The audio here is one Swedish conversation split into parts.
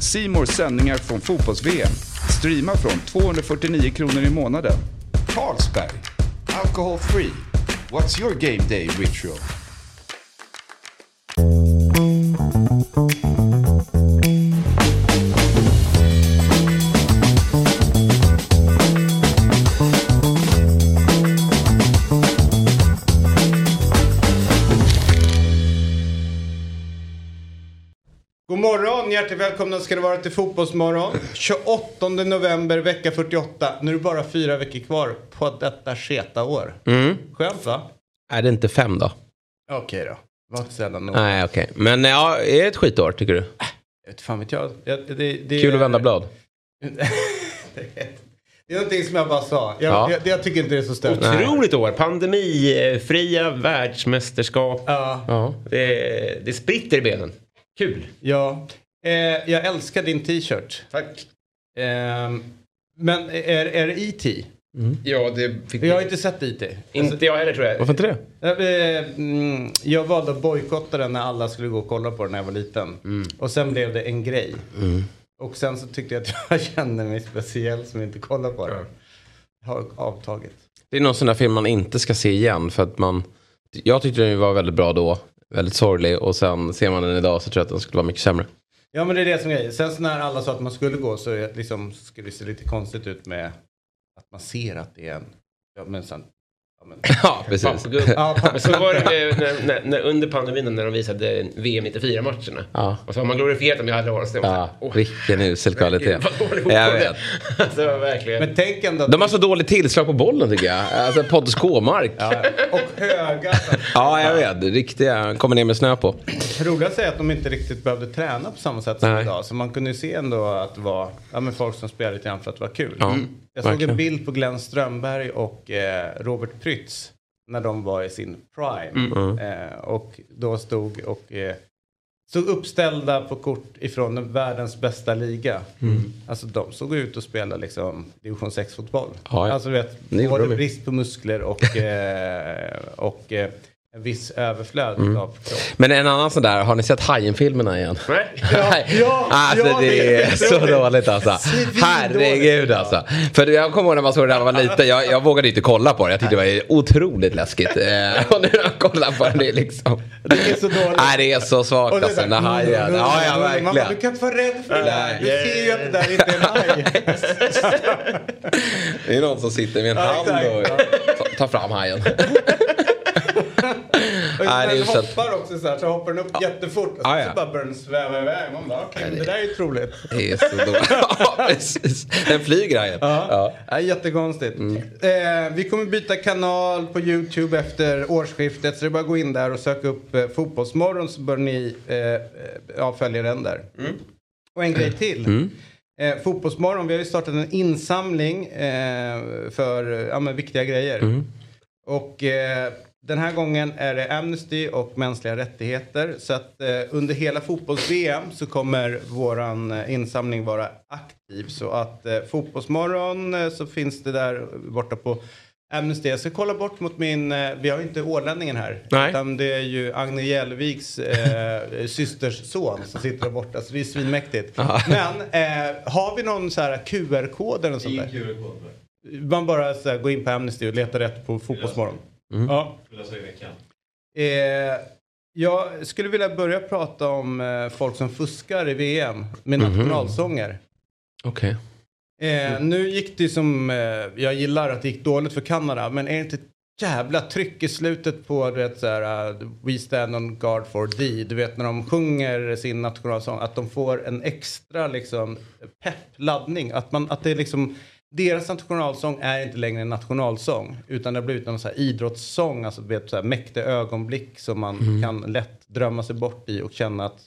Simors sändningar från fotbolls-VM. Streama från 249 kronor i månaden. Carlsberg. Alcohol free. What's your game day ritual? Hjärtligt välkomna ska det vara till Fotbollsmorgon. 28 november, vecka 48. Nu är det bara fyra veckor kvar på detta sketa år. Mm. Skönt va? Är det inte fem då? Okej då. Var sällan nog. Nej, okej. Men ja, är det ett skitår tycker du? Jag vet fan vet jag. jag det, det, Kul att vända blad. det är någonting som jag bara sa. Jag, Ja. jag, jag tycker inte det är så stört. Otroligt år. Pandemifria världsmästerskap. Ja. Ja. Det, det spritter i benen. Kul. ja. Eh, jag älskar din t-shirt. Tack. Eh, men är, är det IT? Ja, det fick Jag har inte sett IT. Inte jag heller tror jag. Varför inte det? Eh, mm, Jag valde att bojkotta den när alla skulle gå och kolla på den när jag var liten. Mm. Och sen blev det en grej. Och sen så tyckte jag att jag kände mig speciell som inte kollar på den. Har avtagit. Det är någon sån där film man inte ska se igen för att man... Jag tyckte den var väldigt bra då. Väldigt sorglig och sen ser man den idag så tror jag att den skulle vara mycket sämre. Ja men det är det som är grejen. Sen så när alla sa att man skulle gå så liksom, skulle det se lite konstigt ut med att man ser att det är en... Ja men sen... Ja, Ja, precis. Ja, så var det med, när, när, när, under pandemin när de visade VM 94-matcherna. Ja. Och så har man glorifierat dem i alla år. Så Ja, åh, vilken usel kvalitet. Jag vet. Alltså, verkligen. men tänk ändå att... De har så dåligt tillslag på bollen tycker jag. Alltså Pontus Kåmark. Ja. Ja, och höga... jag vet. Riktiga. Kommer ner med snö på. Roligast är att de inte riktigt behövde träna på samma sätt som Nej. idag. Så man kunde ju se ändå att det var ja, men folk som spelade lite grann för att det var kul. Ja, Jag såg verkligen. en bild på Glenn Strömberg och eh, Robert Prytz när de var i sin prime. Mm. Eh, och då stod och eh, stod uppställda på kort ifrån den världens bästa liga. Mm. Alltså de såg ut att spela liksom division 6-fotboll. Ja, ja. Alltså du vet, både brist på muskler och, eh, och eh, en viss överflöd Mm. av kropp. Men en annan sån där, har ni sett Hajen-filmerna igen? Nej. Nej. ja, alltså ja, det det är är så dåligt alltså. Herregud ja. alltså. För jag kommer ihåg när man såg det när man var liten. Jag, jag vågade inte kolla på det. Jag tyckte det var otroligt läskigt. Eh, och nu när jag kollar på det, det är liksom... Det är så dåligt. Nej det är så svagt Och det alltså. så Den hajen. Ja ja Man bara, du verkligen. kan inte vara rädd för det där. Du ser ju att det där inte är en haj. Det är någon som sitter med en Ja, hand och tar fram hajen. Nej, det den hoppar också så här, så hoppar den upp jättefort. Och så, Ja, ja. så bara börjar den sväva iväg. Man bara, okej, men det där är ju troligt. Det är så dåligt. Ja precis. Den flyger hajen. Ja. Ja, jättekonstigt. Mm. Eh, vi kommer byta kanal på YouTube efter årsskiftet. Så det är bara att gå in där och söka upp eh, Fotbollsmorgon så bör ni eh, eh, ja, följa den där. Och en grej till. Mm. Eh, Fotbollsmorgon, vi har ju startat en insamling eh, för ja, viktiga grejer. Mm. Och eh, den här gången är det Amnesty och mänskliga rättigheter. Så att eh, under hela fotbolls-VM så kommer våran eh, insamling vara aktiv. Så att eh, Fotbollsmorgon eh, så finns det där borta på Amnesty. Jag ska kolla bort mot min, eh, vi har ju inte ålänningen här. Nej. Utan det är ju Agne Jellviks eh, systers son som sitter där borta. Så det är svinmäktigt. Men eh, har vi någon så här QR-kod eller något sånt där? Man bara så här, går in på Amnesty och letar rätt på Fotbollsmorgon. Ja. Eh, jag skulle vilja börja prata om eh, folk som fuskar i VM med nationalsånger. Okej. Eh, nu gick det som, eh, jag gillar att det gick dåligt för Kanada, men är det inte ett jävla tryck i slutet på du vet, så här, uh, We stand on guard for thee. Du vet när de sjunger sin nationalsång, att de får en extra liksom, pepp, laddning. Att, man, att det är liksom, deras nationalsång är inte längre en nationalsång, utan det har blivit en så här idrottssång, alltså vet, så här, mäktiga ögonblick som man kan lätt drömma sig bort i och känna att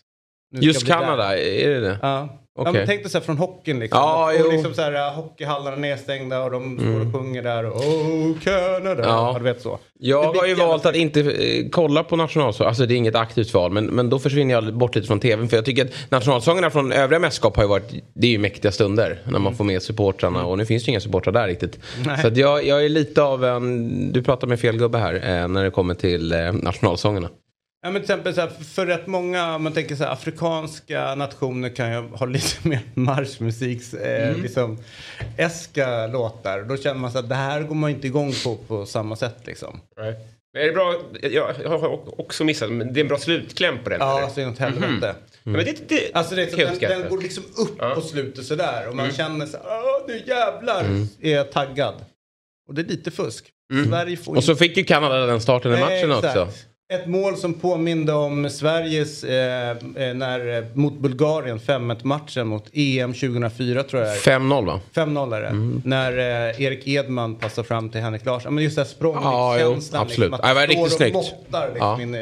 Just vi där. Kanada, är det det? Ja, Ja, men tänk dig så här från hockeyn liksom. Ja, och. Mm. liksom så här, äh, hockeyhallarna nedstängda och de står och sjunger där. Och, oh, Canada. Ja. Ja. Du vet så. Jag har ju valt att inte eh, kolla på nationalsång. Alltså det är inget aktivt val. Men, men då försvinner jag bort lite från tvn. För jag tycker att nationalsångerna från övriga mästerskap har ju varit, det är ju mäktiga stunder. När man får med supportrarna. Och nu finns det ju inga supportrar där riktigt. Nej. Så att jag, jag är lite av en, du pratar med fel gubbe här. Eh, när det kommer till eh, nationalsångerna. Ja, men till exempel så här, för rätt många, om man tänker så här, afrikanska nationer kan ju ha lite mer marschmusiks, eh, Mm. liksom, eska låtar. Då känner man så att det här går man inte igång på på samma sätt liksom. Nej. Men är det bra? Jag, har också missat, men det är en bra slutkläm på den. Ja, så inåt helvete. Ja, Men det, det, Alltså det den, den går liksom upp Ja. på slutet sådär och man Mm. känner så "Åh, nu jävlar är jag taggad. Och det är lite fusk. Sverige får Mm. Och så fick ju Kanada den starten i Nej, matchen exakt. också. Ett mål som påminde om Sveriges, eh, eh, när, eh, mot Bulgarien, 5-1 matchen mot EM 2004 tror jag det är. 5-0 va? 5-0 är det. Mm. När eh, Erik Edman passar fram till Henrik Larsson. Men just det här Ja, jo, språngkänslan. absolut. Liksom, Ja, det var att riktigt snyggt. måttar liksom, Ja. in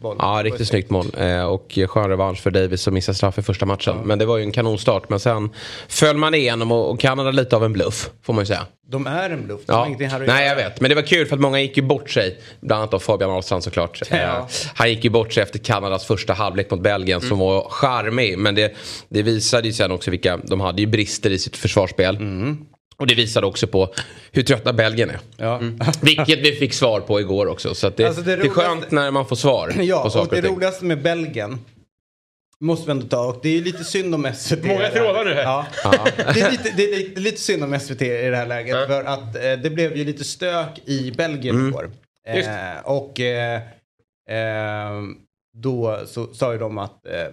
bollen. Ja, riktigt snyggt mål. Eh, och skön revansch för Davis som missade straff i första matchen. Men det var ju en kanonstart. Men sen föll man igenom och, och Kanada lite av en bluff, får man ju säga. De är en bluff. Ja. att Nej, jag vet. Men det var kul för att många gick ju bort sig. Bland annat av Fabian Ahlstrand såklart. Ja. Eh, han gick ju bort sig efter Kanadas första halvlek mot Belgien som var charmig. Men det, det visade ju sen också vilka, de hade ju brister i sitt försvarsspel. Och det visade också på hur trötta Belgien är. Ja. Vilket vi fick svar på igår också. Så att det, Alltså, det det, är skönt roligaste- när man får svar Ja, på och saker det och roligaste med Belgien måste vi ändå ta och det är lite synd om SVT. Många trådar nu här. Ja. Det, är lite, det är lite, lite synd om SVT i det här läget Ja. för att eh, det blev ju lite stök i Belgien Mm. igår. Just. Eh, och eh, då så sa ju de att eh,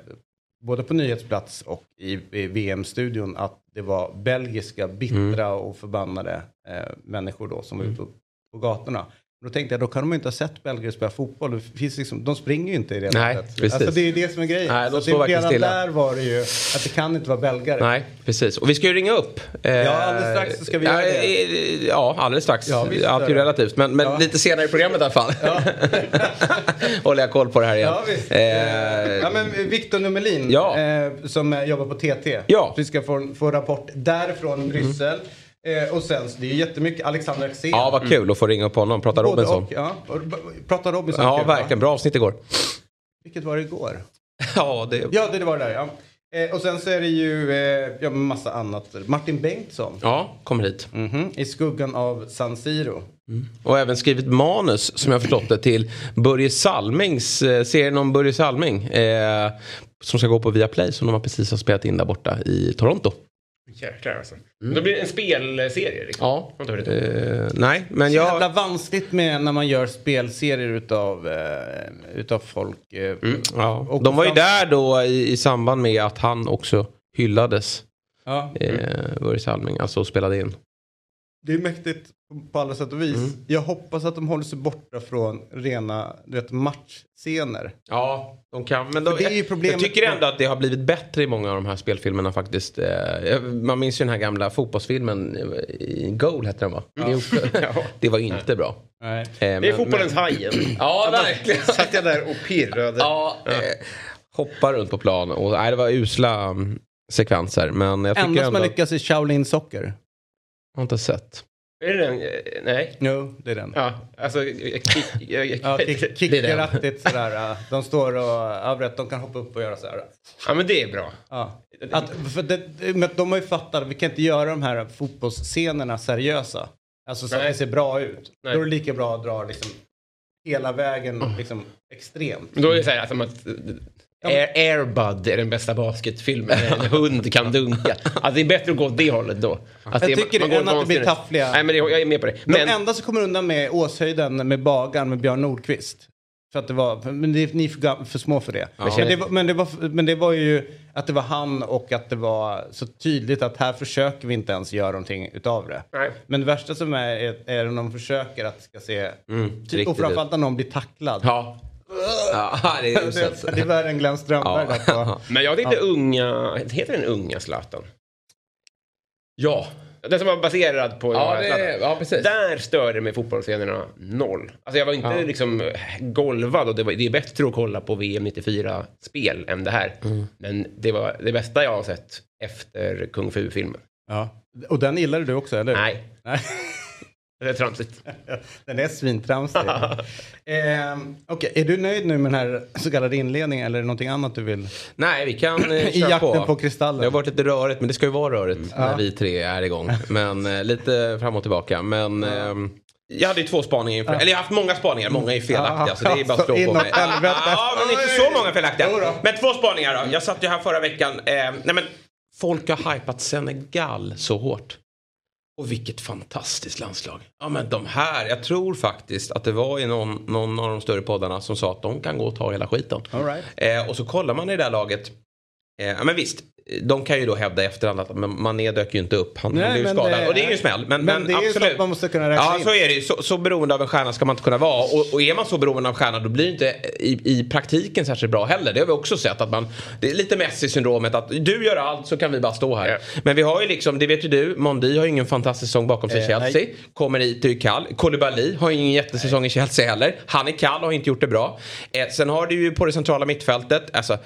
både på nyhetsplats och i, i VM-studion att det var belgiska bittra Mm. och förbannade eh, människor då som var ute på, på gatorna. Då tänkte jag, då kan de inte ha sett belgare spela fotboll. Det finns liksom, de springer ju inte i det Nej, precis. Alltså det är ju det som är grejen. Nej, de Så står det, redan stilla. där var det ju att det kan inte vara belgare. Nej, precis. Och vi ska ju ringa upp. Eh, Ja, alldeles strax så ska vi ja, göra det. eh, Ja, alldeles strax. Ja, visst Allt är ju relativt. Men, men Ja. lite senare i programmet i alla fall. Ja. Håller jag koll på det här igen. Ja, visst. Eh, ja, men Victor Numelin Ja. eh, som eh, jobbar på TT. Ja. Mm. Vi ska få, få rapport därifrån Bryssel. Eh, och sen, så det är jättemycket Alexander Axén. Ja, vad kul att få ringa upp honom. Prata Både Robinson. Och, ja, och, prata Robinson. Ja, kul, va? verkligen. Bra avsnitt igår. Vilket var det igår? Ja, det... Ja, det, det var det där ja. Eh, och sen så är det ju eh, ja, massa annat. Martin Bengtsson. Ja, kommer hit. Mhm, I skuggan av San Siro. Och även skrivit manus, som jag förstått det, till Börje Salmings, eh, serien om Börje Salming. Eh, som ska gå på Viaplay, som de har precis har spelat in där borta i Toronto. Jäklar alltså. Då blir det en spelserie liksom. Mm. Ja. Eh, nej, men Så jävla jag... vanskligt med när man gör spelserier utav, eh, utav folk. Eh, Mm, Ja. och De var ju där då i, i samband med att han också hyllades, Ja, eh, Börje Salming, alltså spelade in. Det är mäktigt på- alla sätt och vis. Mm. Jag hoppas att de håller sig borta från rena du vet, matchscener. Ja, de kan. Men de, det är ju problemet- jag tycker ändå att det har blivit bättre i många av de här spelfilmerna faktiskt. Eh, Man minns ju den här gamla fotbollsfilmen, eh, i Goal hette den va? Jo. det var inte bra. Nej. Eh, Det är men- fotbollens men- Hajen. Ja, verkligen. Satt jag där och pirrade. Ja, eh, hoppa runt på plan. Och, nej, det var usla mm, sekvenser. Men jag tycker Enda som ändå... har lyckats är Shaolin Soccer. Har inte sett. Är det den? Nej. Jo, det är den. Ja, alltså... Jag, jag, jag, jag, Ja, kick, sådär. De står och, ja, de kan hoppa upp och göra så här. ja, men det är bra. Ja. Att, för det, men de har ju fattat att vi kan inte göra de här fotbollsscenerna seriösa. Alltså så att Nej. det ser bra ut. Nej. Då är det lika bra att dra liksom hela vägen liksom extremt. Då är det så här som att... Air, Airbud är den bästa basketfilmen. En hund kan dunka. Alltså det är bättre att gå åt det hållet då. Alltså, Jag tycker man går än att det blir taffliga. Nej men det, jag är med på det. Men, De enda som kommer undan med Åshöjden med Bagan med Björn Nordqvist. För att det var, men det, ni är för, för små för det. Men, det var, men, det var, men det var ju att det var han och att det var så tydligt att här försöker vi inte ens göra någonting utav det. Nej. Men det värsta som är, är, är när de försöker att ska se, riktigt typ, och framförallt när någon blir tacklad. Ja. Ja, det är uselt. det, det är värre än Glenn Strömberg. Ja. där på- men jag tyckte unga... Heter den unga Zlatan? Ja, Den som var baserad på... Ja, det, ja precis. Där störde mig fotbollsscenerna noll. Alltså jag var inte Ja. liksom golvad och det, var, det är bättre att kolla på VM 94-spel än det här. Mm. Men det var det bästa jag har sett efter Kung Fu-filmen. Ja. Och den gillade du också, eller? Nej, Nej. det är tramsigt. Den är svintramsig. eh, Okej, är du nöjd nu med den här så kallade inledningen eller är det någonting annat du vill? Nej, vi kan eh, I jakten på. på kristallen. Det har varit lite rörigt, men det ska ju vara rörigt när vi tre är igång. Men eh, lite fram och tillbaka. Men ehm, jag hade ju två spaningar inför. Eller jag har haft många spaningar, många är felaktiga. Så det är bara att slå på mig. Ja, men inte så många felaktiga. Men två spaningar då. Jag satt ju här förra veckan. Eh, nej men, folk har hypat Senegal så hårt. Och vilket fantastiskt landslag. Ja men de här, jag tror faktiskt att det var i någon, någon av de större poddarna som sa att de kan gå och ta hela skiten. All right. Eh, och så kollar man i det där laget. Eh, ja men visst, de kan ju då hävda i efterhand att men Mané dök ju inte upp. Han, Nej, blev ju men skadad. det- och det är ju en smäll. Men, Men det är ju så absolut. att man måste kunna räkna Ja, in. så är det ju. Så, så beroende av en stjärna ska man inte kunna vara. Och, och är man så beroende av en stjärna då blir det inte i, i praktiken särskilt bra heller. Det har vi också sett. att man Det är lite Messi-syndromet att du gör allt så kan vi bara stå här. Men vi har ju liksom, det vet ju du, Mondi har ju ingen fantastisk säsong bakom sig i Eh, Chelsea. nej. Kommer hit och är kall. Koulibaly har ju ingen jättesäsong i Chelsea heller. Han är kall och har inte gjort det bra. Eh, sen har du ju på det centrala mittfältet, alltså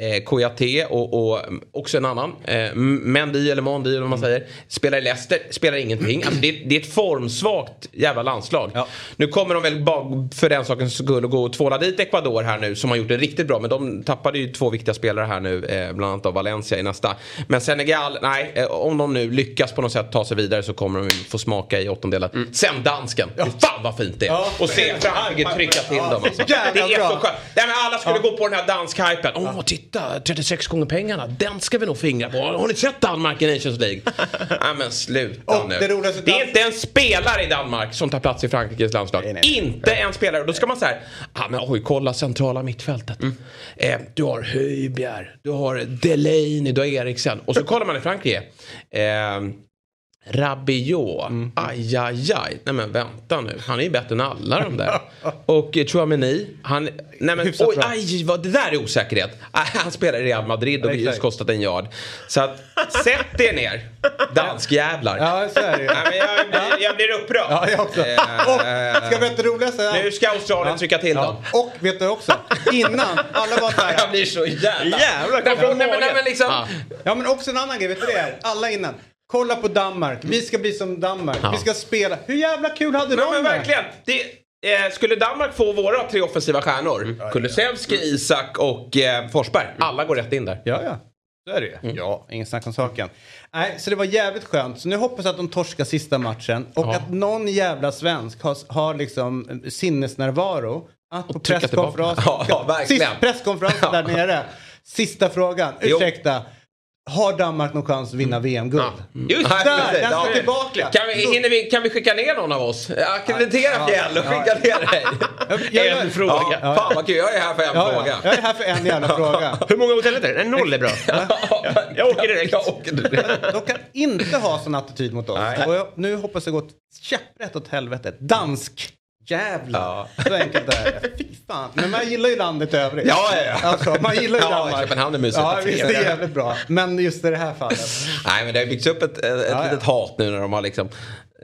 eh, Kouyaté och, och mm, också en annan. Eh, Mendy eller Mondi eller vad man säger. Spelar i Leicester, spelar ingenting. Alltså det, är- det är ett formsvagt jävla landslag. Ja. Nu kommer de väl bara för den sakens skull att gå och tvåla dit Ecuador här nu som har gjort det riktigt bra. Men de tappade ju två viktiga spelare här nu, eh, bland annat av Valencia i nästa. Men Senegal, nej, eh, om de nu lyckas på något sätt ta sig vidare så kommer de få smaka i åttondelen. Sen dansken, fan vad fint det är. Ja. Och se Frankrike trycka till Ja, dem. Alltså. Det är bra. så skönt. Nej, men alla skulle gå på den här dansk-hypen. Åh, titta, 36 gånger pengarna. Den ska vi nog fingra på. Har ni sett Danmark i Nations League? Nej men sluta Och nu. det roligaste- det är inte en spelare i Danmark som tar plats i Frankrikes landslag. Nej, nej. Inte en spelare. Då ska man säga, ah, men oj, kolla centrala mittfältet. Eh, du har Höjbjerg, du har Delaney, du har Eriksen. Och så kollar man i Frankrike. Eh, Rabiot, aj, aj, aj. Nej men vänta nu, han är ju bättre än alla de där. Och eh, Chouameni, han... Nej men oj, aj, vad, det där är osäkerhet. Han spelar i Real Madrid och har just kostat en yard. Så att, sätt er ner, danskjävlar. Ja, så är det. Nej, men jag, blir, jag blir upprörd. Ja, jag också. Eh, Och, ska jag berätta det roligaste? Nu ska Australien trycka till dem. Och vet du också, innan, alla var så Jag blir så jävla... Jävlar, från men- nej, men- nej, men liksom, Ja. Ja men också en annan grej, vet du det är? Alla innan. Kolla på Danmark, vi ska bli som Danmark, vi ska spela. Hur jävla kul hade Men, de men det? verkligen. Det, eh, skulle Danmark få våra tre offensiva stjärnor, Kulusevski, Isak och eh, Forsberg, alla går rätt in där. Ja, ja. Så är det ju. Mm. Ja, ingen snack om saken. Nej, så det var jävligt skönt. Så nu hoppas jag att de torskar sista matchen och Ja. att någon jävla svensk har, har liksom eh, sinnesnärvaro att på trycka presskonferens, tillbaka. Ja, sist, presskonferensen där nere, sista frågan, Jo. Har Danmark någon chans att vinna VM-guld? Just Där, det, den ska tillbaka. Kan vi, vi, kan vi skicka ner någon av oss? Akkreditera Ja, Fjäll och skicka ner dig. jag en fråga. Ja. Fan vad kul, jag är här för en Ja, fråga. ja. Jag är här för en jävla fråga. Hur många hotellet är det? Noll är bra. jag åker direkt. Jag åker direkt. De kan inte ha sån attityd mot oss. Jag, nu hoppas jag gå käpprätt åt helvete. Dansk jävlar. Så enkelt är det. Fy fan. Men man gillar ju landet i övrigt. Ja, ja, ja. Alltså, man gillar ju Ja, Danmark. Köpenhamn är mysigt. Ja, visst det är jävligt bra. Men just i det här fallet. Nej men det har byggts upp ett, ett Ja, ja. litet hat nu när de har liksom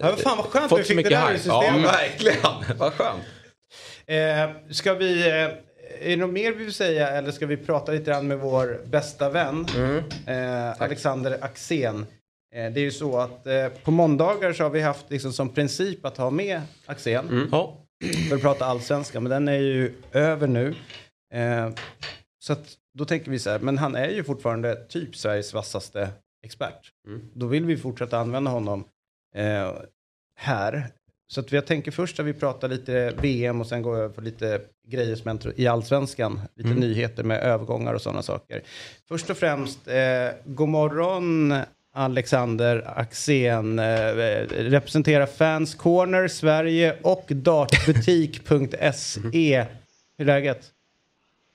Ja, fan vad skönt fått vi fick mycket det där i hype. Ja systemet. verkligen, vad skönt. Eh, ska vi... Eh, är det något mer vi vill säga eller ska vi prata lite grann med vår bästa vän Mm. eh, Alexander Axén? Eh, det är ju så att eh, på måndagar så har vi haft liksom som princip att ha med Axén Ja. för att prata allsvenska, men den är ju över nu. Eh, så att då tänker vi så här, men han är ju fortfarande typ Sveriges vassaste expert. Då vill vi fortsätta använda honom eh, här. Så att jag tänker först att vi pratar lite VM och sen går över på lite grejer som händer i allsvenskan. Lite nyheter med övergångar och sådana saker. Först och främst, eh, god morgon Alexander Axén. Eh, representerar Fans Corner Sverige och dartbutik.se. Hur är läget?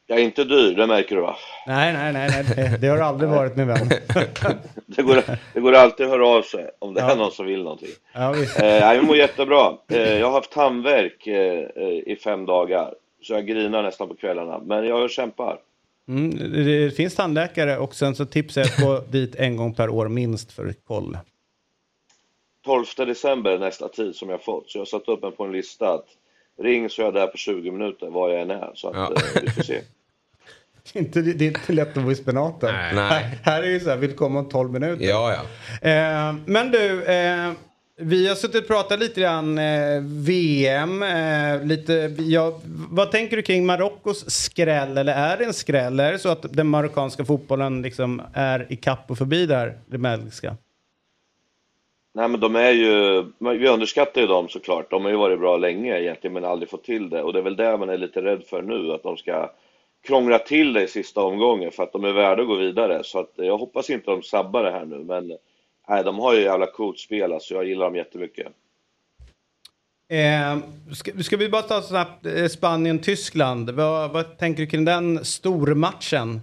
Jag är inte dyr, det märker du va? Nej, nej, nej, nej. Det, det har aldrig varit min vän. Det går, det går alltid att höra av sig om det Ja. är någon som vill någonting. Ja, visst. Eh, jag mår jättebra. Eh, jag har haft tandvärk eh, eh, i fem dagar. Så jag grinar nästan på kvällarna. Men jag kämpar. Mm, det finns tandläkare och sen så tipsar jag att gå dit en gång per år minst för koll. 12 december är nästa tid som jag fått, så jag har satt upp mig på en lista att ring så är jag där på 20 minuter var jag än är. Så att Ja. eh, vi får se. Det är inte, det är inte lätt att vara i spenaten. Nej. Nej. Här, här är ju så här, vill komma om 12 minuter. Ja, ja. Eh, men du, eh, vi har suttit och pratat lite grann eh, VM. Eh, lite, ja, vad tänker du kring Marockos skräll? Eller är det en skräll? Är det så att den marockanska fotbollen liksom är i kapp och förbi där, det belgiska? Nej men de är ju, vi underskattar ju dem såklart. De har ju varit bra länge egentligen men aldrig fått till det. Och det är väl det man är lite rädd för nu, att de ska krångla till det i sista omgången för att de är värda att gå vidare. Så att jag hoppas inte de sabbar det här nu men nej, de har ju jävla coolt spel alltså. Jag gillar dem jättemycket. Eh, ska, ska vi bara ta snabbt eh, Spanien-Tyskland. Vad, vad tänker du kring den stormatchen?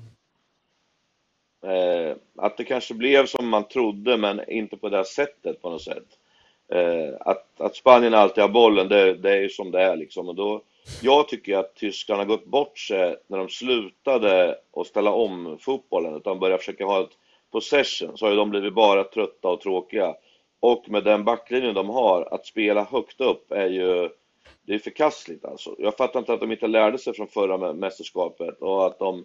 Eh, att det kanske blev som man trodde, men inte på det här sättet på något sätt. Eh, att, att Spanien alltid har bollen, det, det är ju som det är liksom. Och då, jag tycker att Tyskland har gått bort sig när de slutade att ställa om fotbollen, utan började försöka ha ett possession, så har ju de blivit bara trötta och tråkiga. Och med den backlinjen de har, att spela högt upp är ju det är förkastligt alltså. Jag fattar inte att de inte lärde sig från förra mästerskapet och att de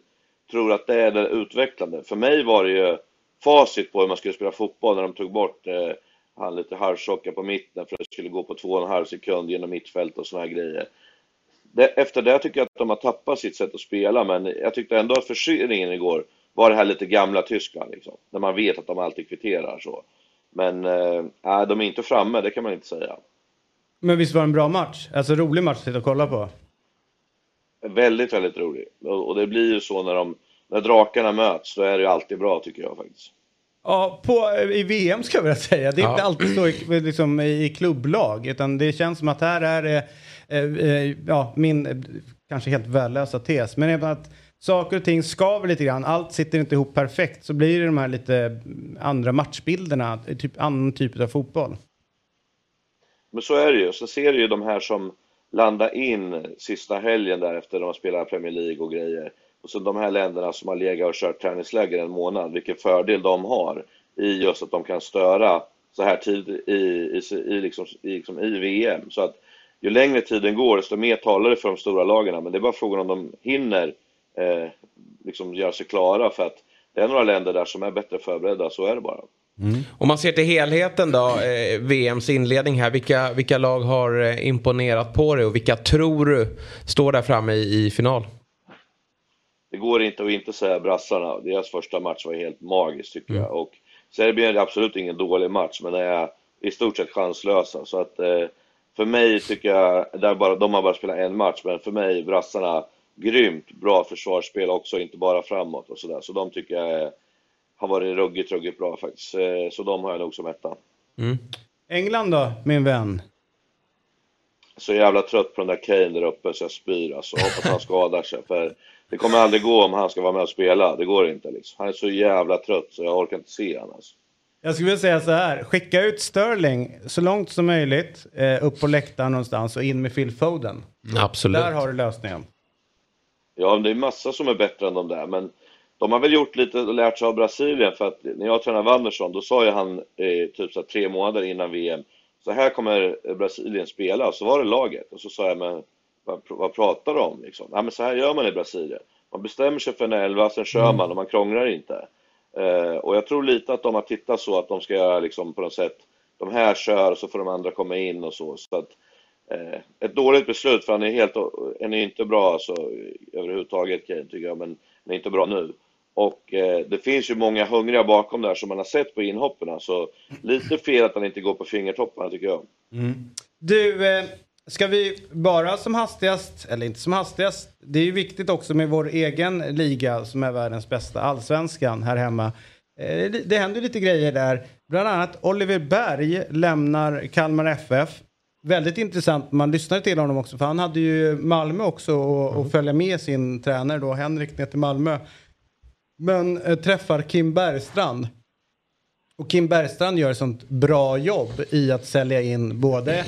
tror att det är det utvecklande. För mig var det ju facit på hur man skulle spela fotboll när de tog bort eh, han lite halvtjocka på mitten för att det skulle gå på två och en halv sekund genom mittfält och såna här grejer. Det, efter det tycker jag att de har tappat sitt sätt att spela, men jag tyckte ändå att förseningen igår var det här lite gamla Tyskland liksom. När man vet att de alltid kvitterar så. Men eh, nej, de är inte framme, det kan man inte säga. Men visst var det en bra match? Alltså rolig match att sitta och kolla på. Väldigt, väldigt rolig. Och, och det blir ju så när, de, när drakarna möts, då är det ju alltid bra tycker jag faktiskt. Ja, på, i VM ska jag vilja säga. Det är Ja. inte alltid så i, liksom, i klubblag. Utan det känns som att här är det, eh, eh, ja, min eh, kanske helt värdelösa tes. Men även att saker och ting skaver lite grann. Allt sitter inte ihop perfekt. Så blir det de här lite andra matchbilderna. Typ annan typ av fotboll. Men så är det ju. Så ser du ju de här som landar in sista helgen där efter de har spelat Premier League och grejer. Och så de här länderna som har legat och kört träningsläger en månad, vilken fördel de har i just att de kan störa så här tid i, i, i, liksom, i, liksom, i VM. Så att ju längre tiden går, desto mer talar det för de stora lagen. Men det är bara frågan om de hinner eh, liksom göra sig klara för att det är några länder där som är bättre förberedda, så är det bara. Om man ser till helheten då, eh, VMs inledning här. Vilka, vilka lag har eh, imponerat på dig och vilka tror du står där framme i, i final? det går inte att inte säga brassarna. Deras första match var helt magisk tycker jag. Och Serbien är absolut ingen dålig match, men är i stort sett chanslösa. Så att eh, för mig tycker jag, där bara, de har bara spelat en match, men för mig brassarna grymt bra försvarsspel också, inte bara framåt och sådär. Så de tycker jag är, har varit ruggigt, ruggigt bra faktiskt. Eh, så de har jag nog som etta. England då, min vän? Så jävla trött på den där Kane där uppe så jag spyr alltså. Hoppas han skadar sig. För det kommer aldrig gå om han ska vara med och spela. Det går inte liksom. Han är så jävla trött så jag orkar inte se honom alltså. Jag skulle vilja säga så här. Skicka ut Sterling så långt som möjligt eh, upp på läktaren någonstans och in med Phil Foden. Absolut. Där har du lösningen. Ja, det är massa som är bättre än de där, men de har väl gjort lite och lärt sig av Brasilien för att när jag tränade Wanderson då sa ju han eh, typ så här, tre månader innan VM så här kommer eh, Brasilien spela, så var det laget och så sa jag men vad, vad pratar du om liksom? Ja men så här gör man i Brasilien. Man bestämmer sig för en elva, sen kör man och man krånglar inte. Eh, och jag tror lite att de har tittat så att de ska göra liksom på något sätt, de här kör och så får de andra komma in och så. så att, Eh, ett dåligt beslut för han är helt, han är inte bra alltså, överhuvudtaget tycker jag, men han är inte bra nu. Och eh, det finns ju många hungriga bakom där som man har sett på inhoppen. Så lite fel att han inte går på fingertopparna tycker jag. Mm. Du, eh, ska vi bara som hastigast, eller inte som hastigast, det är ju viktigt också med vår egen liga som är världens bästa, allsvenskan här hemma. Eh, det händer lite grejer där. Bland annat Oliver Berg lämnar Kalmar FF. Väldigt intressant, man lyssnade till honom också för han hade ju Malmö också och, och följa med sin tränare då, Henrik, ner till Malmö. Men eh, träffar Kim Bergstrand. Och Kim Bergstrand gör ett sånt bra jobb i att sälja in både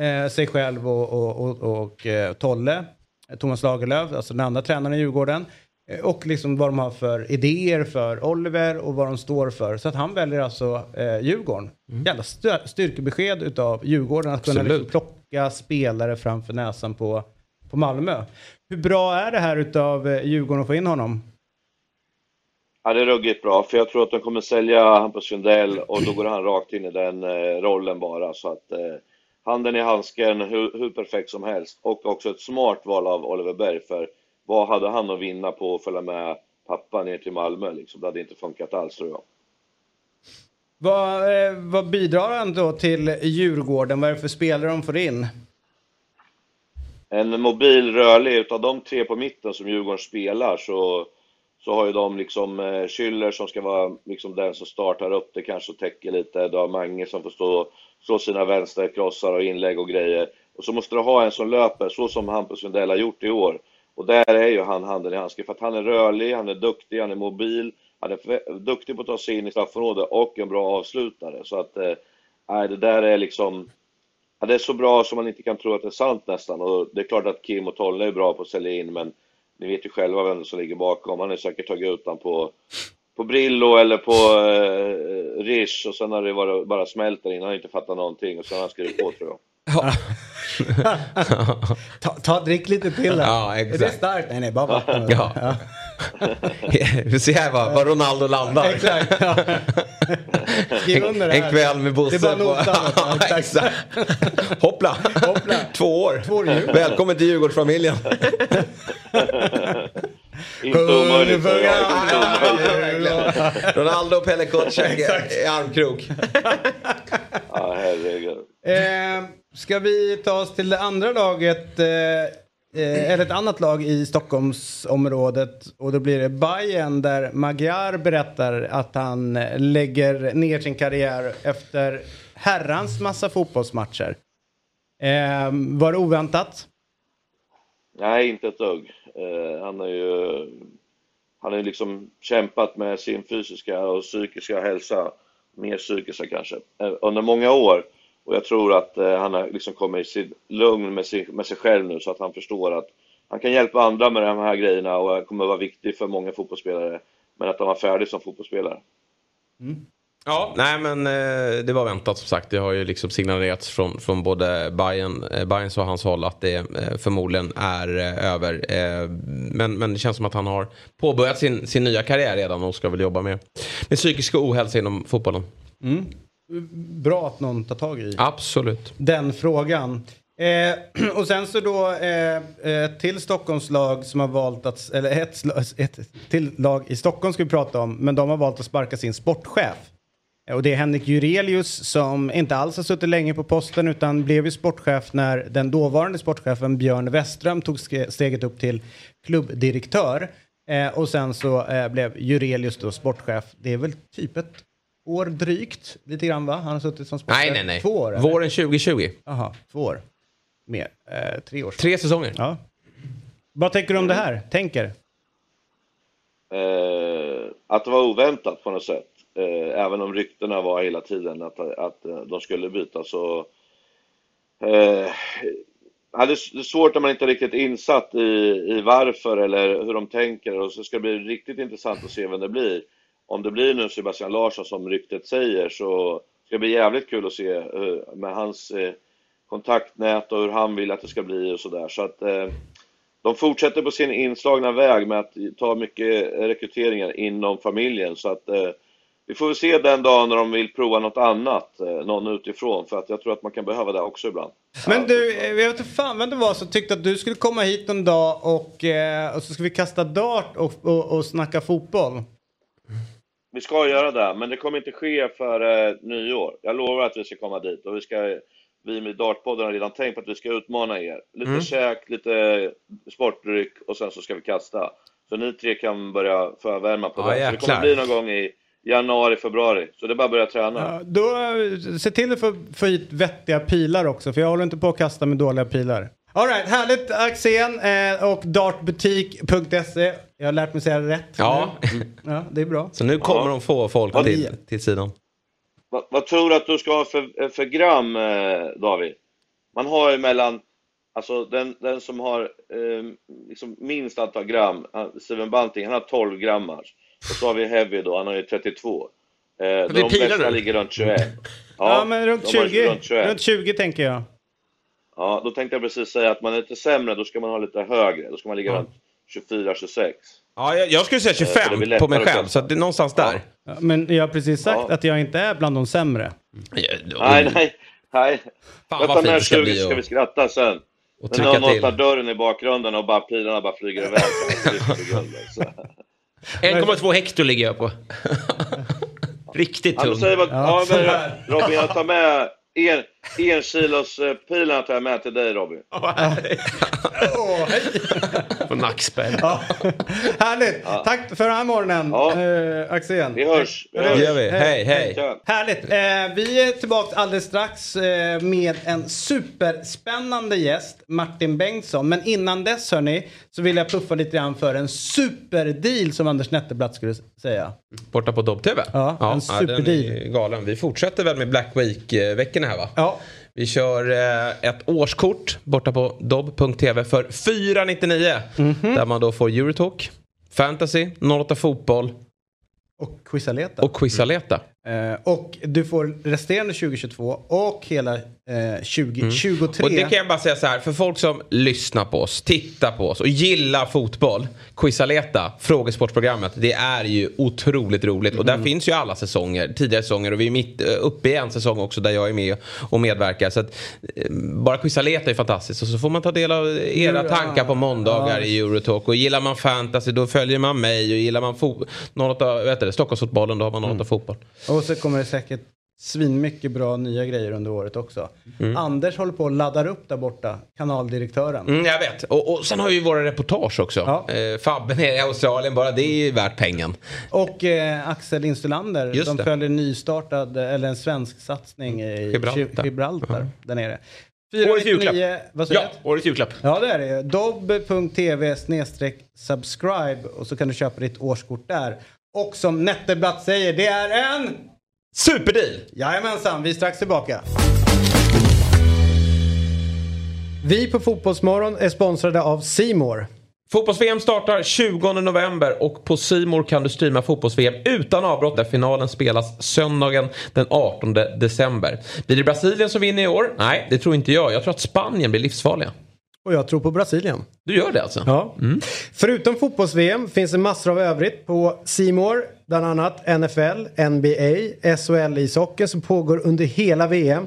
eh, sig själv och, och, och, och eh, Tolle, Thomas Lagerlöf, alltså den andra tränaren i Djurgården. Eh, Och liksom vad de har för idéer för Oliver och vad de står för. Så att han väljer alltså eh, Djurgården. Jävla stö- styrkebesked utav Djurgården att kunna Absolut. liksom plocka spelare framför näsan på, på Malmö. Hur bra är det här utav eh, Djurgården att få in honom? Ja, det är ruggigt bra, för jag tror att de kommer sälja Hampus Sundell och då går han rakt in i den eh, rollen bara. Så att eh, handen i handsken, hur, hur perfekt som helst. Och också ett smart val av Oliver Berg, för vad hade han att vinna på att följa med pappa ner till Malmö? Liksom? Det hade inte funkat alls tror jag. Vad, eh, vad bidrar han då till Djurgården? Vad är det för spelare de får in? En mobil rörlig, utav de tre på mitten som Djurgården spelar så, så har ju de liksom eh, Schüller som ska vara liksom den som startar upp det kanske och täcker lite. Du har Mange som får stå, slå sina vänsterkrossar och inlägg och grejer. Och så måste du ha en som löper, så som Hampus Sundell har gjort i år. Och där är ju han handen i handsken, för att han är rörlig, han är duktig, han är mobil, han är duktig på att ta sig in i straffområdet och en bra avslutare. Så att, eh, nej, det där är liksom, ja, det är så bra som man inte kan tro att det är sant nästan. Och det är klart att Kim och Tolle är bra på att sälja in, men ni vet ju själva vem som ligger bakom. Han har säkert tagit ut den på, på Brillo eller på eh, Rish och sen har det varit, bara smält där inne. Han har inte fattat någonting och sen har han skrivit på tror jag. Ta, ta, drick lite piller. Ja, Är det exakt. starkt? Nej, nej, bara vatten. Ja. Vi ser här var, var Ronaldo landar. Exakt. Ja. Skriv under det En här. kväll med Bosse. Det är bara på- notan. Ja, Ja, exakt. Hoppla. Hoppla. Två år. Två år. Välkommen till Djurgårdsfamiljen. Inte omöjligt Ja. Ronaldo och Pelle Kotschek i armkrok. Ja, herregud. Ska vi ta oss till det andra laget? Eh, eh, eller ett annat lag i Stockholmsområdet. Och då blir det Bayern där Magyar berättar att han eh, lägger ner sin karriär efter herrans massa fotbollsmatcher. Eh, var det oväntat? Nej, inte ett dugg. Eh, han har ju han har ju liksom kämpat med sin fysiska och psykiska hälsa, mer psykiska kanske, eh, under många år. Och jag tror att eh, han har liksom kommit i sitt lugn med sig, med sig själv nu så att han förstår att han kan hjälpa andra med de här grejerna och kommer vara viktig för många fotbollsspelare. Men att han var färdig som fotbollsspelare. Ja, nej men eh, det var väntat som sagt. Det har ju liksom signalerats från, från både Bayern, eh, Bayerns och hans håll att det eh, förmodligen är över. Men, men det känns som att han har påbörjat sin, sin nya karriär redan och ska väl jobba med, med psykisk ohälsa inom fotbollen. Bra att någon tar tag i Absolut. den frågan. Eh, och sen så då eh, ett till Stockholmslag som har valt att, eller ett, ett till lag i Stockholm ska vi prata om, men de har valt att sparka sin sportchef. Eh, Och det är Henrik Jurelius som inte alls har suttit länge på posten utan blev ju sportchef när den dåvarande sportchefen Björn Westström tog steget upp till klubbdirektör. Eh, och sen så eh, blev Jurelius då sportchef. Det är väl typ ett år drygt, lite grann va? Han har suttit som sportchef Nej, nej, nej. två år. eller? Våren 2020. Jaha, två år. Mer. Eh, tre år. Tre säsonger. Ja. Vad tänker du om det här? Tänker? eh, att det var oväntat på något sätt. Eh, även om ryktena var hela tiden att, att eh, de skulle byta så... Eh, ja, det är svårt när man inte är riktigt insatt i, i varför eller hur de tänker och så ska det bli riktigt intressant att se vem det blir. Om det blir nu Sebastian Larsson som ryktet säger så ska det bli jävligt kul att se eh, med hans eh, kontaktnät och hur han vill att det ska bli och sådär. Så att eh, de fortsätter på sin inslagna väg med att ta mycket rekryteringar inom familjen. Så att vi får väl se den dagen när de vill prova något annat, någon utifrån. För att jag tror att man kan behöva det också ibland. Men du, jag vet inte fan vem det var som tyckte att du skulle komma hit en dag och, och så ska vi kasta dart och, och, och snacka fotboll. Vi ska göra det, men det kommer inte ske för eh, nyår. Jag lovar att vi ska komma dit och vi ska vi med Dartpodden har redan tänkt på att vi ska utmana er. Lite Mm. käk, lite sportdryck och sen så ska vi kasta. Så ni tre kan börja förvärma på Ja, det. Så det kommer bli någon gång i januari, februari. Så det är bara att börja träna. Ja, då, eh, se till att få, få hit vettiga pilar också, för jag håller inte på att kasta med dåliga pilar. All right, härligt Axén eh, och dartbutik.se. Jag har lärt mig säga rätt Ja. nu. Ja, det är bra. Så nu kommer de få folk Vad- till, till sidan. Vad, vad tror du att du ska ha för, för gram, eh, David? Man har ju mellan Alltså den, den som har eh, liksom minst antal gram, han- Steven Bunting, han har 12 grammars. Och så har vi Heavy då, han har ju 32. Eh, är de pilar bästa nu. ligger runt 21. Ja, men runt de har 20. Runt 21. Runt 20 tänker jag. Ja, då tänkte jag precis säga att man är lite sämre, då ska man ha lite högre. Då ska man ligga runt 24-26. Ja, jag, jag skulle säga Eh, så det 25 blir på mig själv. Så att det är någonstans där. Ja, Men jag har precis sagt Ja. att jag inte är bland de sämre. Nej, nej, nej. Fan, Vänta vad fint det ska 20 bli ska och- vi skratta sen. Och Men trycka någon till. öppnar dörren i bakgrunden och bara pilarna bara flyger iväg. så här, på grunden, så. 1,2 hektar ligger jag på. Riktigt Ja, men tung. säg bara, ja, men. Robin, jag tar med en, en kilos eh, pilarna tar jag med till dig Robin. På nackspärr. Ja. Härligt! Tack för den här morgonen, Ja. eh, Axén. Vi hörs. Vi Det hörs. gör vi. Hej, hej. Härligt! Eh, vi är tillbaka alldeles strax eh, med en superspännande gäst, Martin Bengtsson. Men innan dess hörni, så vill jag puffa lite grann för en superdeal som Anders Nettelblatt skulle säga. Borta på Dobb-TV? Ja, en den superdeal. är galen. Vi fortsätter väl med Black Week-veckorna här va? Ja. Vi kör eh, ett årskort borta på dobb.tv för 499. Mhm. Där man då får Eurotalk, Fantasy, 08 Fotboll Och Quizaleta. och Quizaleta. Eh, och du får resterande 2022 och hela eh, 2023. Och det kan jag bara säga så här, för folk som lyssnar på oss, tittar på oss och gillar fotboll. Quizaleta, frågesportprogrammet, det är ju otroligt roligt. Och där finns ju alla säsonger, tidigare säsonger och vi är mitt eh, uppe i en säsong också där jag är med och medverkar. Så att, eh, bara Quizaleta är fantastiskt och så får man ta del av era tankar på måndagar Ja. i Eurotalk. Och gillar man fantasy då följer man mig och gillar man fo- 08, vet du, Stockholmsfotbollen då har man 08 fotboll. Och så kommer det säkert svinmycket bra nya grejer under året också. Anders håller på och laddar upp där borta, kanaldirektören. Mm, jag vet. Och, och sen har vi våra reportage också. Ja. Eh, Fabben är i Australien, bara det är ju värt pengen. Och eh, Axel Instulander, Just de det. följer nystartad, eller en svensk satsning i Gibraltar. Gibraltar, Gibraltar där nere. Årets julklapp. 499, vad säger Ja, årets julklapp. Ja det är det. Dobb.tv subscribe och så kan du köpa ditt årskort där. Och som Nettelblatt säger, det är en... Superdeal! Jajamensan, vi är strax tillbaka. Vi på Fotbollsmorgon är sponsrade av Simor. Fotbolls-VM startar 20 november och på Simor kan du streama fotbolls-VM utan avbrott där finalen spelas söndagen den 18 december. Blir det Brasilien som vinner i år? Nej, det tror inte jag. Jag tror att Spanien blir livsfarliga. Och jag tror på Brasilien. Du gör det alltså? Ja. Förutom fotbolls-VM finns det massor av övrigt på Simor. Bland annat NFL, NBA, SHL-ishockey som pågår under hela VM.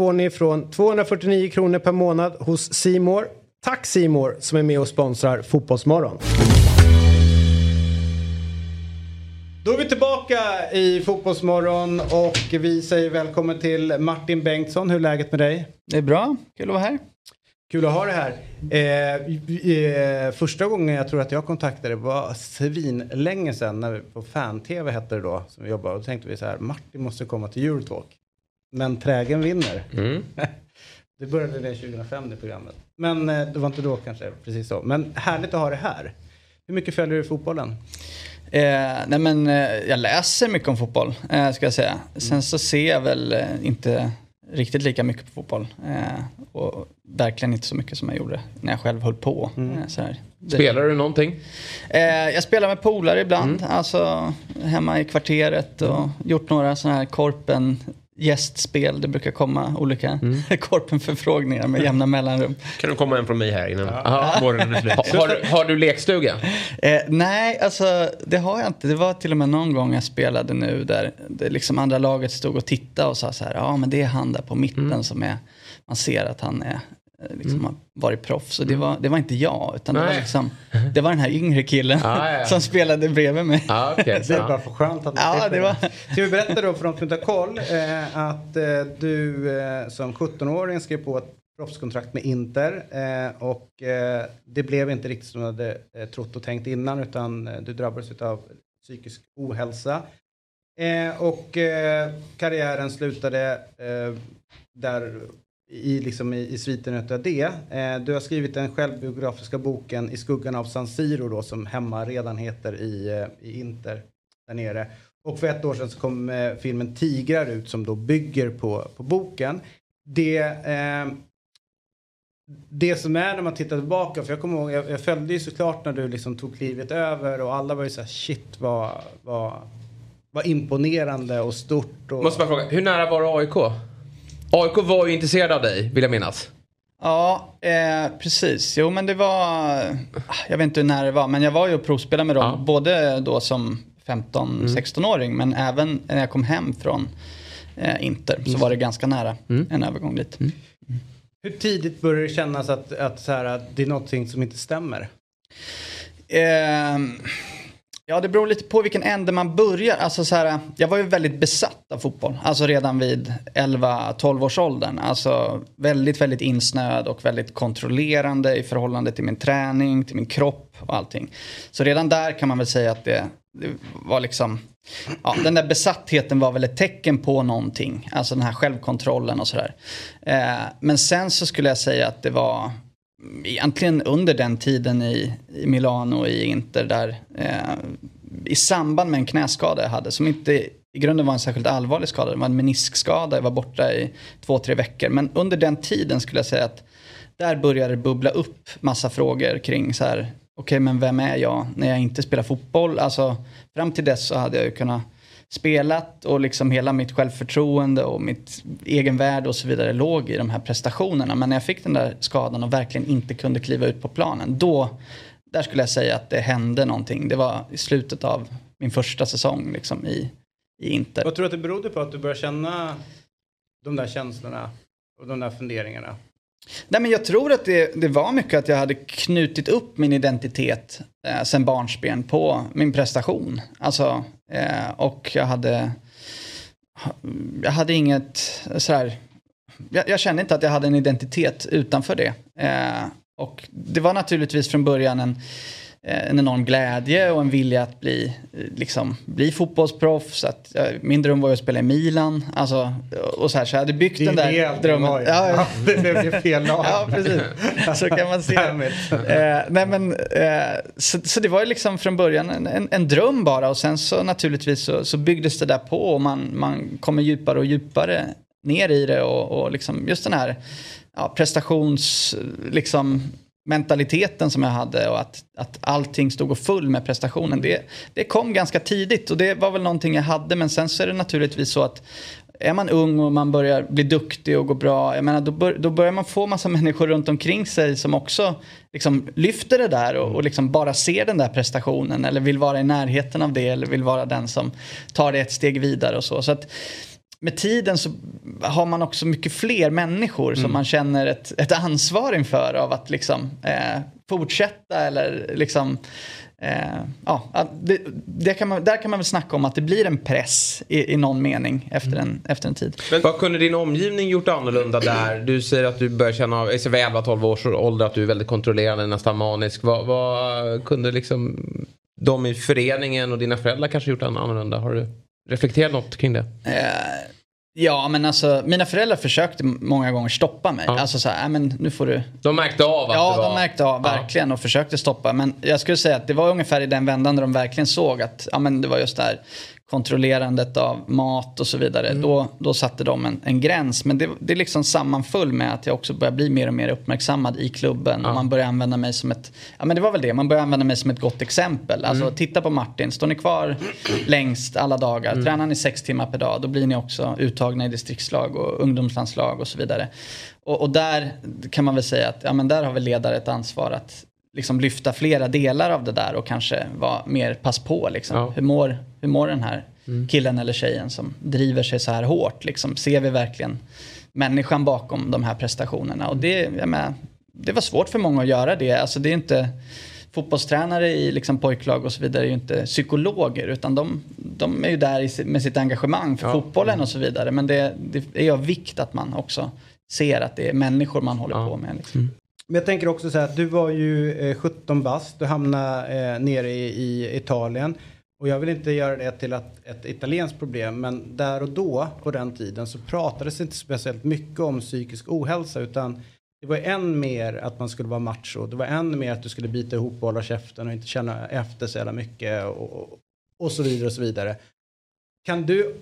får ni från 249 kronor per månad hos Simor. Tack Simor som är med och sponsrar Fotbollsmorgon. Då är vi tillbaka i Fotbollsmorgon och vi säger välkommen till Martin Bengtsson. Hur är läget med dig? Det är bra, kul att vara här. Kul att ha dig här. Eh, eh, första gången jag tror att jag kontaktade var svinlänge sedan när vi på Fan-TV hette det då som vi jobbade. Och då tänkte vi så här, Martin måste komma till Eurotalk. Men trägen vinner. Mm. Det började det 2005 det programmet. Men eh, det var inte då kanske precis så. Men härligt att ha det här. Hur mycket följer du fotbollen? Eh, nej men eh, jag läser mycket om fotboll, eh, ska jag säga. Sen så ser jag väl eh, inte riktigt lika mycket på fotboll. Eh, och verkligen inte så mycket som jag gjorde när jag själv höll på. Eh, så här. Det- Spelar du någonting? Eh, jag spelar med polare ibland, alltså hemma i kvarteret och gjort några sådana här korpen gästspel. Det brukar komma olika korpenförfrågningar med jämna mellanrum. Kan du komma en från mig här innan Ja. morgonen är slut? Ha, har, du- har du lekstuga? Eh, nej, alltså det har jag inte. Det var till och med någon gång jag spelade nu där det liksom andra laget stod och tittade och sa så här, ja men det är han där på mitten Mm. som är, man ser att han är, eh, liksom har varit proffs. Och det var, det var inte jag, utan det var, liksom, det var den här yngre killen Ah, ja, ja. som spelade bredvid mig. Ja, okej. Det är bara för skönt att slipper det var- Ska vi berätta då för de som inte har koll eh, att eh, du eh, som 17-åring skrev på ett proffskontrakt med Inter. Eh, och eh, det blev inte riktigt som du hade eh, trott och tänkt innan utan eh, du drabbades av psykisk ohälsa. Eh, och eh, karriären slutade eh, där i, liksom i, i sviten av det. Eh, du har skrivit den självbiografiska boken I skuggan av San Siro då som hemma redan heter i, eh, i Inter där nere. Och för ett år sedan så kom eh, filmen Tigrar ut som då bygger på, på boken. Det, eh, det som är när man tittar tillbaka, för jag kommer ihåg, jag, jag följde ju såklart när du liksom tog klivet över och alla var ju såhär shit vad, vad, vad imponerande och stort. Och... Måste bara fråga, hur nära var du AIK? AIK var ju intresserad av dig, vill jag minnas. Ja, eh, precis. Jo, men det var... Jag vet inte hur nära det var, men jag var ju och provspelade med dem. Ja. Både då som 15-16-åring, men även när jag kom hem från eh, Inter så var det ganska nära en övergång dit. Hur tidigt börjar det kännas att, att, så här, att det är någonting som inte stämmer? Ehm, ja, det beror lite på vilken ände man börjar. Alltså, så här, jag var ju väldigt besatt av fotboll. Alltså redan vid 11-12 års åldern. Alltså väldigt, väldigt insnöad och väldigt kontrollerande i förhållande till min träning, till min kropp och allting. Så redan där kan man väl säga att det, det var liksom... Ja, den där besattheten var väl ett tecken på någonting. Alltså den här självkontrollen och sådär. Eh, men sen så skulle jag säga att det var egentligen under den tiden i, i Milano och i Inter där eh, i samband med en knäskada jag hade som inte i grunden var en särskilt allvarlig skada. Det var en meniskskada, jag var borta i två, tre veckor. Men under den tiden skulle jag säga att där började det bubbla upp massa frågor kring så här, okej men vem är jag när jag inte spelar fotboll? Alltså fram till dess så hade jag ju kunnat spelat och liksom hela mitt självförtroende och mitt egenvärde och så vidare låg i de här prestationerna. Men när jag fick den där skadan och verkligen inte kunde kliva ut på planen, då, där skulle jag säga att det hände någonting. Det var i slutet av min första säsong liksom i, i Inter. Vad tror du att det berodde på att du började känna de där känslorna och de där funderingarna? Nej, men jag tror att det, det var mycket att jag hade knutit upp min identitet eh, sen barnsben på min prestation. Alltså, eh, och jag hade, jag hade inget sådär, jag, jag kände inte att jag hade en identitet utanför det. Eh, och det var naturligtvis från början en, eh, en enorm glädje och en vilja att bli, eh, liksom, bli fotbollsproffs. Att, ja, min dröm var ju att spela i Milan. Alltså, och så, här, så jag hade byggt Det den där drömmen. var. Ja, ja. Det blev fel lag. Ja, precis. Så kan man se. Eh, nej, men, eh, så, så det var ju liksom från början en, en, en dröm bara och sen så naturligtvis så, så byggdes det där på och man, man kommer djupare och djupare ner i det och, och liksom just den här ja, prestations... Liksom, mentaliteten som jag hade och att, att allting stod och full med prestationen. Det, det kom ganska tidigt och det var väl någonting jag hade men sen så är det naturligtvis så att är man ung och man börjar bli duktig och gå bra, jag menar, då, bör, då börjar man få massa människor runt omkring sig som också liksom lyfter det där och, och liksom bara ser den där prestationen eller vill vara i närheten av det eller vill vara den som tar det ett steg vidare och så. så att, med tiden så har man också mycket fler människor som man känner ett, ett ansvar inför av att liksom eh, fortsätta eller liksom eh, ja, det, det kan man, där kan man väl snacka om att det blir en press i, i någon mening efter, en, efter en tid. Men vad kunde din omgivning gjort annorlunda där? Du säger att du börjar känna, av- vid 11-12 års ålder, att du är väldigt kontrollerande, nästan manisk. Vad, vad kunde liksom de i föreningen och dina föräldrar kanske gjort annorlunda? Har du reflekterat något kring det? Eh, ja, men alltså mina föräldrar försökte många gånger stoppa mig. Alltså så här, "Nej, men nu får du... De märkte av att Ja, det var... de märkte av Ja. verkligen och försökte stoppa. Men jag skulle säga att det var ungefär i den vändan där de verkligen såg att ja, men det var just det här kontrollerandet av mat och så vidare. Mm. Då, då satte de en, en gräns. Men det, det liksom sammanföll med att jag också började bli mer och mer uppmärksammad i klubben. Och man började använda mig som ett, ja men det var väl det, man började använda mig som ett gott exempel. Alltså Mm. titta på Martin, står ni kvar längst alla dagar, Mm. tränar ni sex timmar per dag, då blir ni också uttagna i distriktslag och ungdomslandslag och så vidare. Och, och där kan man väl säga att ja, men där har väl ledare ett ansvar att liksom lyfta flera delar av det där och kanske vara mer pass på. Liksom. Ja. Hur, mår, hur mår den här killen eller tjejen som driver sig så här hårt? Liksom? Ser vi verkligen människan bakom de här prestationerna? Och det, jag menar, det var svårt för många att göra det. Alltså, det är inte fotbollstränare i liksom pojklag och så vidare är ju inte psykologer utan de, de är ju där med sitt engagemang för Ja. fotbollen och så vidare. Men det, det är av vikt att man också ser att det är människor man håller på med. Liksom. Men jag tänker också så här att du var ju eh, 17 bast, du hamnade eh, nere i, i Italien. Och jag vill inte göra det till att, ett italienskt problem, men där och då på den tiden så pratades inte speciellt mycket om psykisk ohälsa utan det var än mer att man skulle vara macho. Det var än mer att du skulle bita ihop och hålla käften och inte känna efter så jävla mycket och, och så vidare och så vidare. Kan du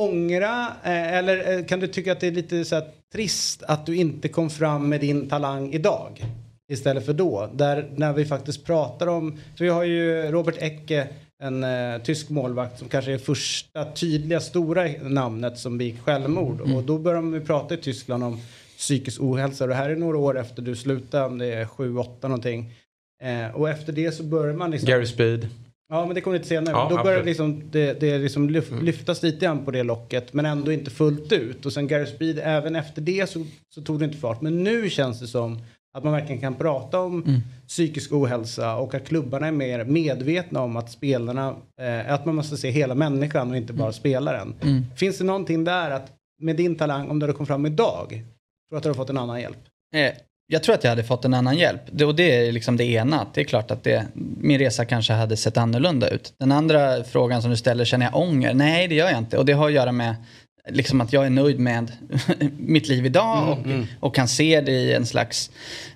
ångra eh, eller eh, kan du tycka att det är lite så här trist att du inte kom fram med din talang idag? Istället för då, där när vi faktiskt pratar om, så vi har ju Robert Ecke, en eh, tysk målvakt som kanske är första tydliga stora namnet som begick självmord. Mm. Och då börjar ju prata i Tyskland om psykisk ohälsa. Och det här är några år efter du slutade, om det är sju, åtta någonting. Eh, och efter det så börjar man liksom... Gary Speed. Ja, men det kommer lite senare. Ja, då börjar absolut. liksom det, det liksom lyf, lyftas lite grann på det locket, men ändå inte fullt ut. Och sen Gary Speed, även efter det så, så tog det inte fart. Men nu känns det som att man verkligen kan prata om psykisk ohälsa och att klubbarna är mer medvetna om att spelarna, eh, att man måste se hela människan och inte bara spelaren. Mm. Finns det någonting där att med din talang, om du hade kommit fram idag, tror du att du har fått en annan hjälp? Eh, Jag tror att jag hade fått en annan hjälp. Det, och det är liksom det ena. Det är klart att det, min resa kanske hade sett annorlunda ut. Den andra frågan som du ställer, känner jag ånger? Nej, det gör jag inte. Och det har att göra med liksom att jag är nöjd med mitt liv idag och, och kan se det i en slags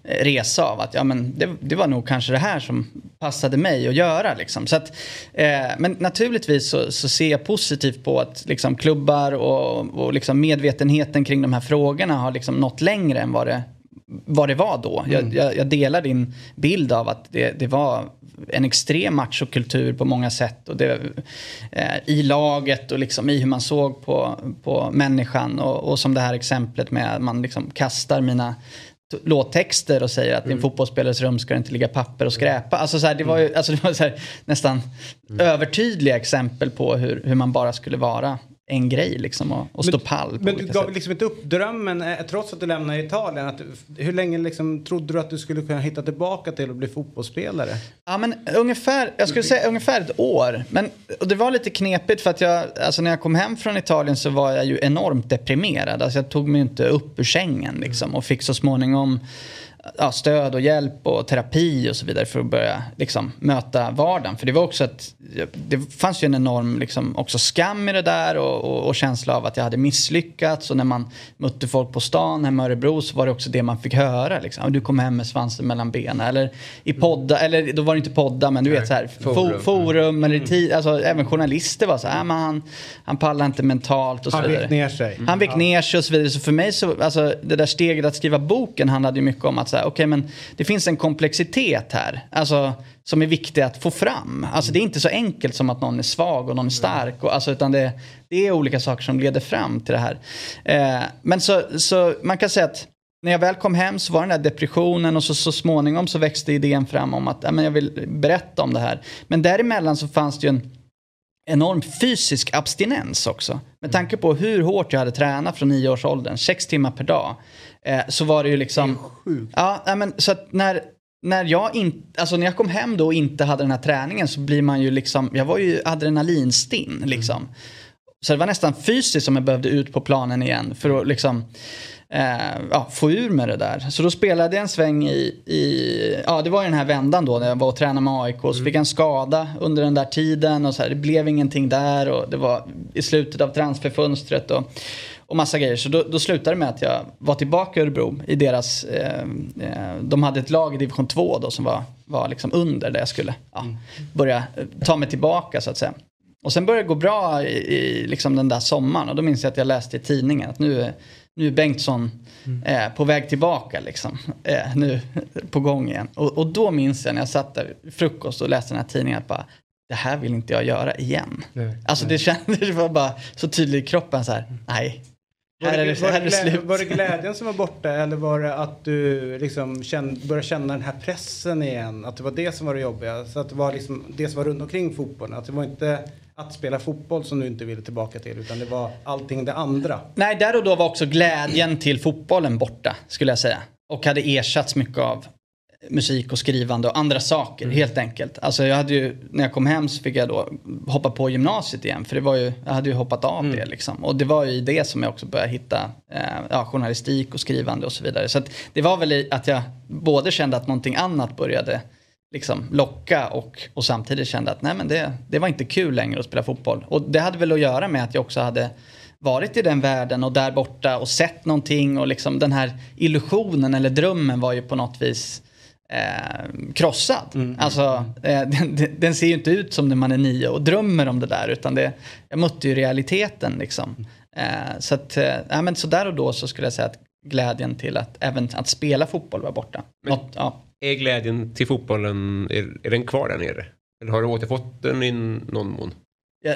eh, resa av att ja, men det, det var nog kanske det här som passade mig att göra. Liksom. Så att, eh, men naturligtvis så, så ser jag positivt på att liksom, klubbar och, och liksom medvetenheten kring de här frågorna har liksom nått längre än vad det vad det var då. Jag, jag, jag delar din bild av att det, det var en extrem machokultur på många sätt. Och det, eh, I laget och liksom i hur man såg på, på människan. Och, och som det här exemplet med att man liksom kastar mina låttexter och säger att i en fotbollsspelares rum ska det inte ligga papper och skräpa. Alltså så här, det var ju alltså det var så här, nästan övertydliga exempel på hur, hur man bara skulle vara en grej liksom och, och stå pall på Men du gav sätt. liksom inte upp drömmen eh, trots att du lämnade Italien. Att, hur länge liksom, trodde du att du skulle kunna hitta tillbaka till att bli fotbollsspelare? Ja men ungefär, jag skulle säga ungefär ett år. Men och det var lite knepigt för att jag, alltså när jag kom hem från Italien så var jag ju enormt deprimerad. Alltså jag tog mig inte upp ur sängen liksom och fick så småningom ja, stöd och hjälp och terapi och så vidare för att börja liksom, möta vardagen. För det var också att det fanns ju en enorm liksom, också skam i det där och, och, och känsla av att jag hade misslyckats. Och när man mötte folk på stan hemma i Örebro så var det också det man fick höra. Liksom. Du kom hem med svansen mellan benen. Eller i podda, eller då var det inte podda men du vet så här, forum, Forum. forum eller tid, alltså även journalister var så här, "Ah, men han, han pallar inte mentalt och så Han vidare. vek ner sig. Han vek ner sig och så vidare. Så för mig så, alltså det där steget att skriva boken handlade ju mycket om att säga, okej men det finns en komplexitet här. Alltså som är viktig att få fram. Alltså det är inte så enkelt som att någon är svag och någon är stark. Och, alltså, utan det, det är olika saker som leder fram till det här. Eh, men så, så man kan säga att när jag väl kom hem så var den där depressionen och så, så småningom så växte idén fram om att äh, men jag vill berätta om det här. Men däremellan så fanns det ju en enorm fysisk abstinens också. Med tanke på hur hårt jag hade tränat från nio års åldern, sex timmar per dag. Eh, så var det ju liksom... Ja, nej, men så att när, när jag inte, alltså när jag kom hem då och inte hade den här träningen så blir man ju liksom, jag var ju adrenalinstinn liksom. Så det var nästan fysiskt som jag behövde ut på planen igen för att liksom eh, ja, få ur med det där. Så då spelade jag en sväng i, i, ja det var ju den här vändan då när jag var och tränade med AIK. Så fick jag en skada under den där tiden och så här, det blev ingenting där och det var i slutet av transferfönstret och, och massa grejer. Så då, då slutade det med att jag var tillbaka i Örebro i deras, eh, eh, de hade ett lag i division 2 då som var, var liksom under där jag skulle ja, börja eh, ta mig tillbaka så att säga. Och sen började det gå bra i, i liksom den där sommaren och då minns jag att jag läste i tidningen att nu, nu är Bengtsson eh, på väg tillbaka liksom. Eh, nu på gång igen. Och, och då minns jag när jag satt där vid frukost och läste den här tidningen att bara det här vill inte jag göra igen. alltså det kändes, det var bara så tydligt i kroppen så här, nej. Var Här är det, var, här det är det glä, slut. var det glädjen som var borta eller var det att du liksom känn, började känna den här pressen igen? Att det var det som var det jobbiga? Så att det var liksom det som var runt omkring fotbollen? Att det var inte att spela fotboll som du inte ville tillbaka till utan det var allting det andra? Nej, där och då var också glädjen till fotbollen borta, skulle jag säga. Och hade ersatts mycket av musik och skrivande och andra saker helt enkelt. Alltså jag hade ju, när jag kom hem så fick jag då hoppa på gymnasiet igen för det var ju, jag hade ju hoppat av det liksom. Och det var ju i det som jag också började hitta eh, ja, journalistik och skrivande och så vidare. Så att det var väl i att jag både kände att någonting annat började liksom locka och, och samtidigt kände att nej men det, det var inte kul längre att spela fotboll. Och det hade väl att göra med att jag också hade varit i den världen och där borta och sett någonting och liksom den här illusionen eller drömmen var ju på något vis eh, krossad. Alltså, eh, den, den- ser ju inte ut som när man är nio och drömmer om det där utan det, jag mötte ju realiteten liksom. Eh, så att, eh, men så där och då så skulle jag säga att glädjen till att även att spela fotboll var borta. Något, ja. Är glädjen till fotbollen, är, är den kvar där nere? Eller har du återfått den i någon mån?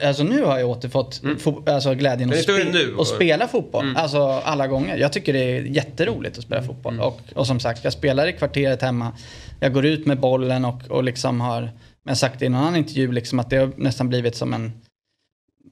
Alltså nu har jag återfått fo- alltså glädjen att, spe- nu. att spela fotboll. Alltså alla gånger. Jag tycker det är jätteroligt att spela fotboll. Och, och som sagt, jag spelar i kvarteret hemma. Jag går ut med bollen och, och liksom har, men jag har sagt i någon annan intervju, liksom att det har nästan blivit som en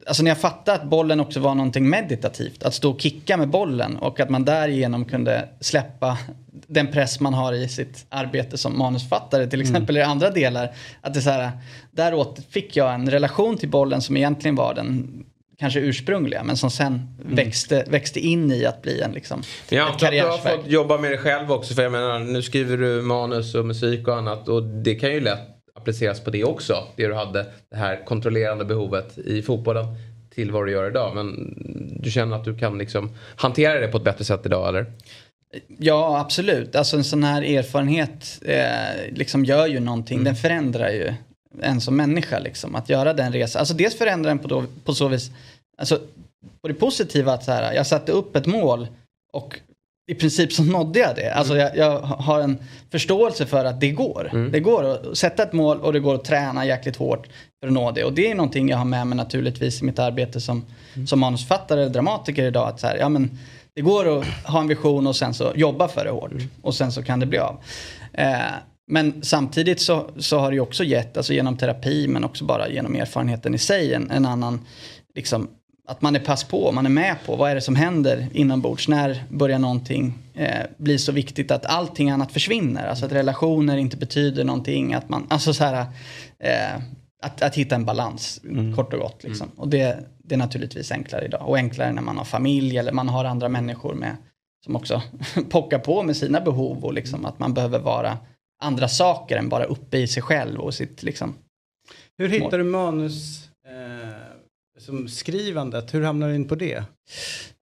Alltså när jag fattade att bollen också var någonting meditativt. Att stå och kicka med bollen och att man därigenom kunde släppa den press man har i sitt arbete som manusfattare till exempel i andra delar. Att det så här, däråt fick jag en relation till bollen som egentligen var den kanske ursprungliga men som sen växte, växte in i att bli en liksom jag ett att du har fått jobba med det själv också. För jag menar, nu skriver du manus och musik och annat. Och det kan ju lätt appliceras på det också. Det du hade, det här kontrollerande behovet i fotbollen till vad du gör idag. Men du känner att du kan liksom hantera det på ett bättre sätt idag eller? Ja, absolut. Alltså en sån här erfarenhet eh, liksom gör ju någonting. Den förändrar ju en som människa. Liksom. Att göra den resan. Alltså dels förändrar den på, då, på så vis. Alltså, på det positiva att så här, jag satte upp ett mål och i princip så nådde jag det. Alltså jag, jag har en förståelse för att det går. Det går att sätta ett mål och det går att träna jäkligt hårt för att nå det. Och det är någonting jag har med mig naturligtvis i mitt arbete som, som manusförfattare eller dramatiker idag. Att så här, ja, men det går att ha en vision och sen så jobba för det hårt. Och sen så kan det bli av. Eh, men samtidigt så, så har det ju också gett, alltså genom terapi men också bara genom erfarenheten i sig, en, en annan, liksom, att man är pass på, man är med på vad är det som händer inombords. När börjar någonting eh, bli så viktigt att allting annat försvinner. Alltså att relationer inte betyder någonting. Att man, alltså så här, eh, att, att hitta en balans kort och gott. Liksom. Och det, det är naturligtvis enklare idag. Och enklare när man har familj eller man har andra människor med som också pockar på med sina behov och liksom att man behöver vara andra saker än bara uppe i sig själv och sitt liksom. Hur hittar du manus eh, som skrivandet? Hur hamnar du in på det?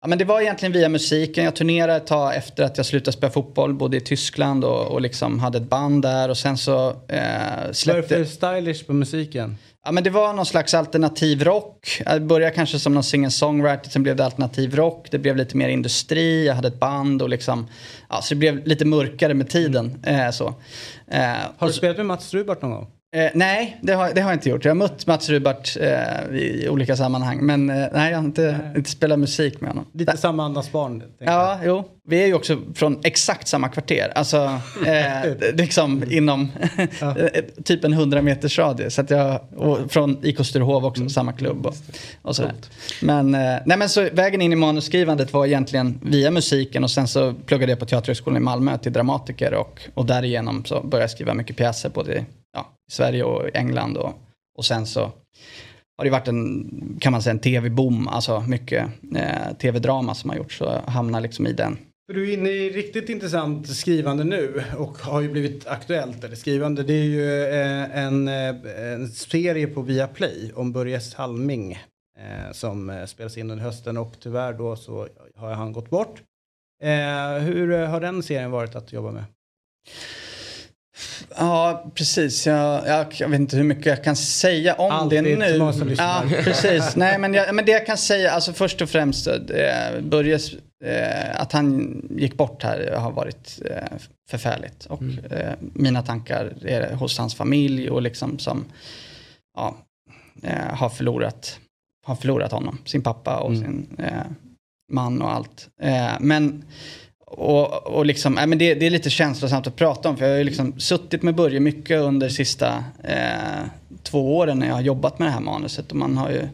Ja, men det var egentligen via musiken. Jag turnerade ett tag efter att jag slutade spela fotboll, både i Tyskland och, och liksom hade ett band där och sen så eh, det släppte... för stylish på musiken? Ja, men det var någon slags alternativ rock. Jag började kanske som någon singer-songwriter, sen blev det alternativ rock. Det blev lite mer industri, jag hade ett band och liksom... Ja, så det blev lite mörkare med tiden. Eh, så. Eh, Har du spelat med Mats Rubart någon gång? Eh, nej, det har, det har jag inte gjort. Jag har mött Mats Rubart eh, i olika sammanhang. Men eh, nej, jag har inte, inte spelat musik med honom. Lite samma andas barn. tänker jag. Ja, jo. Vi är ju också från exakt samma kvarter. Alltså, eh, liksom inom typ en 100 meters radie. Så att jag, från IK Sturehof också, samma klubb. Och, och sådär. Men, eh, nej, men så vägen in i manusskrivandet var egentligen via musiken och sen så pluggade jag på Teaterhögskolan i Malmö till dramatiker och, och därigenom så började jag skriva mycket pjäser både ja, i Sverige och England. Och, och sen så har det varit en, kan man säga, en tv-boom, alltså mycket eh, tv-drama som har gjorts och hamnar liksom i den. Du är inne i riktigt intressant skrivande nu och har ju blivit aktuellt, eller skrivande. Det är ju eh, en, eh, en serie på Viaplay om Börje Salming eh, som eh, spelas in under hösten och tyvärr då så har han gått bort. Eh, hur har den serien varit att jobba med? Ja, precis. Jag, jag, jag vet inte hur mycket jag kan säga om Alltid det nu. som lyssnar. Ja, precis. Nej, men, jag, men det jag kan säga, alltså först och främst, eh, Börjes, eh, att han gick bort här har varit eh, förfärligt. Och eh, mina tankar är hos hans familj och liksom som ja, eh, har, förlorat, har förlorat honom. Sin pappa och sin eh, man och allt. Eh, men och, och liksom, äh, men det, det är lite känslosamt att prata om för jag har ju liksom suttit med Börje mycket under sista eh, två åren när jag har jobbat med det här manuset. Och man har ju,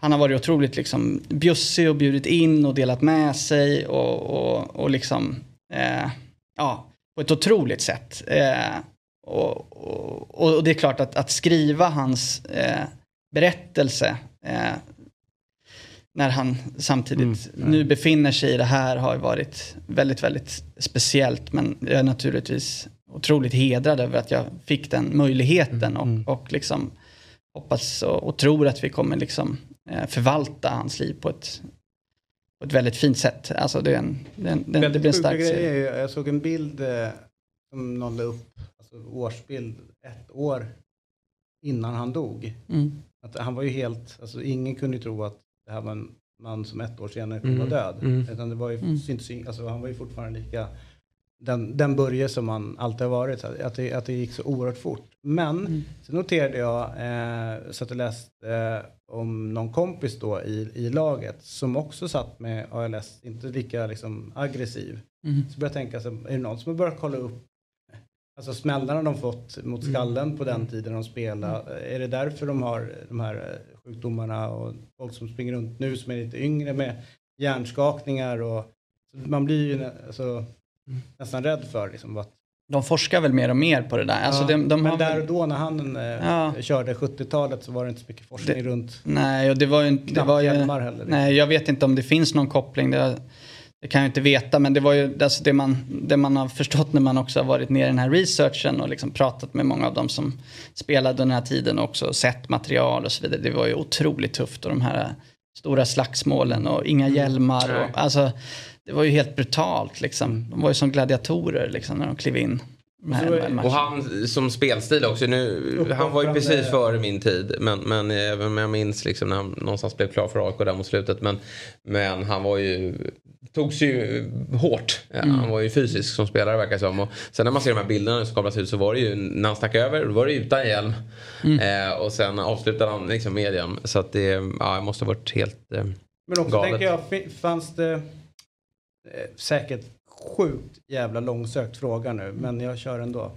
han har varit otroligt liksom bjussig och bjudit in och delat med sig och, och, och liksom, eh, ja, på ett otroligt sätt. Eh, och, och, och, det är klart att, att skriva hans eh, berättelse eh, när han samtidigt mm. nu befinner sig i det här har varit väldigt, väldigt speciellt. Men jag är naturligtvis otroligt hedrad över att jag fick den möjligheten och, mm. och liksom hoppas och, och, tror att vi kommer liksom eh, förvalta hans liv på ett, på ett väldigt fint sätt. Alltså det, är en, det, en, det, det blir en stark serie. Jag såg en bild eh, som någon la upp, alltså årsbild, ett år innan han dog. Mm. Att han var ju helt, alltså ingen kunde ju tro att det här var en man som ett år senare kommer mm. vara död. Mm. Utan det var ju, mm. syntes, alltså, han var ju fortfarande lika den, den Börje som han alltid har varit. Att det, att det gick så oerhört fort. Men mm. så noterade jag, eh, så att jag läste eh, om någon kompis då i, i laget som också satt med ALS, inte lika liksom, aggressiv. Mm. Så började jag tänka, så, är det någon som har börjat kolla upp Alltså smällarna de fått mot mm. skallen mm. på den tiden de spelade. Mm. Är det därför de har de här eh, sjukdomarna och folk som springer runt nu som är lite yngre med hjärnskakningar och man blir ju alltså, Mm. nästan rädd för. Liksom, att... De forskar väl mer och mer på det där. Alltså, ja, de, de men där och då när han eh, ja. körde 70-talet så var det inte så mycket forskning det, runt Nej, och det var ju inte... Det var ju, heller, liksom. nej, jag vet inte om det finns någon koppling. Det, det kan jag inte veta, men det var ju alltså det, man, det man har förstått när man också har varit nere i den här researchen och liksom pratat med många av dem som spelade den här tiden och också sett material och så vidare. Det var ju otroligt tufft och de här stora slagsmålen och inga mm. hjälmar. Och, alltså, det var ju helt brutalt liksom. De var ju som gladiatorer liksom när de klev in. Och han som spelstil också. Nu, han var ju precis före min tid. Men, men även om jag minns liksom när han någonstans blev klar för AIK där mot slutet. Men, men han var ju, togs ju hårt. Mm. Han var ju fysisk som spelare verkar som. Och sen när man ser de här bilderna som kablas ut så var det ju när han stack över. Då var det utan hjälm. Mm. Eh, och sen avslutade han liksom med hjälm. Så att det ja, måste ha varit helt eh, Men också galet. tänker jag, fanns det eh, säkert sjukt jävla långsökt fråga nu, men jag kör ändå.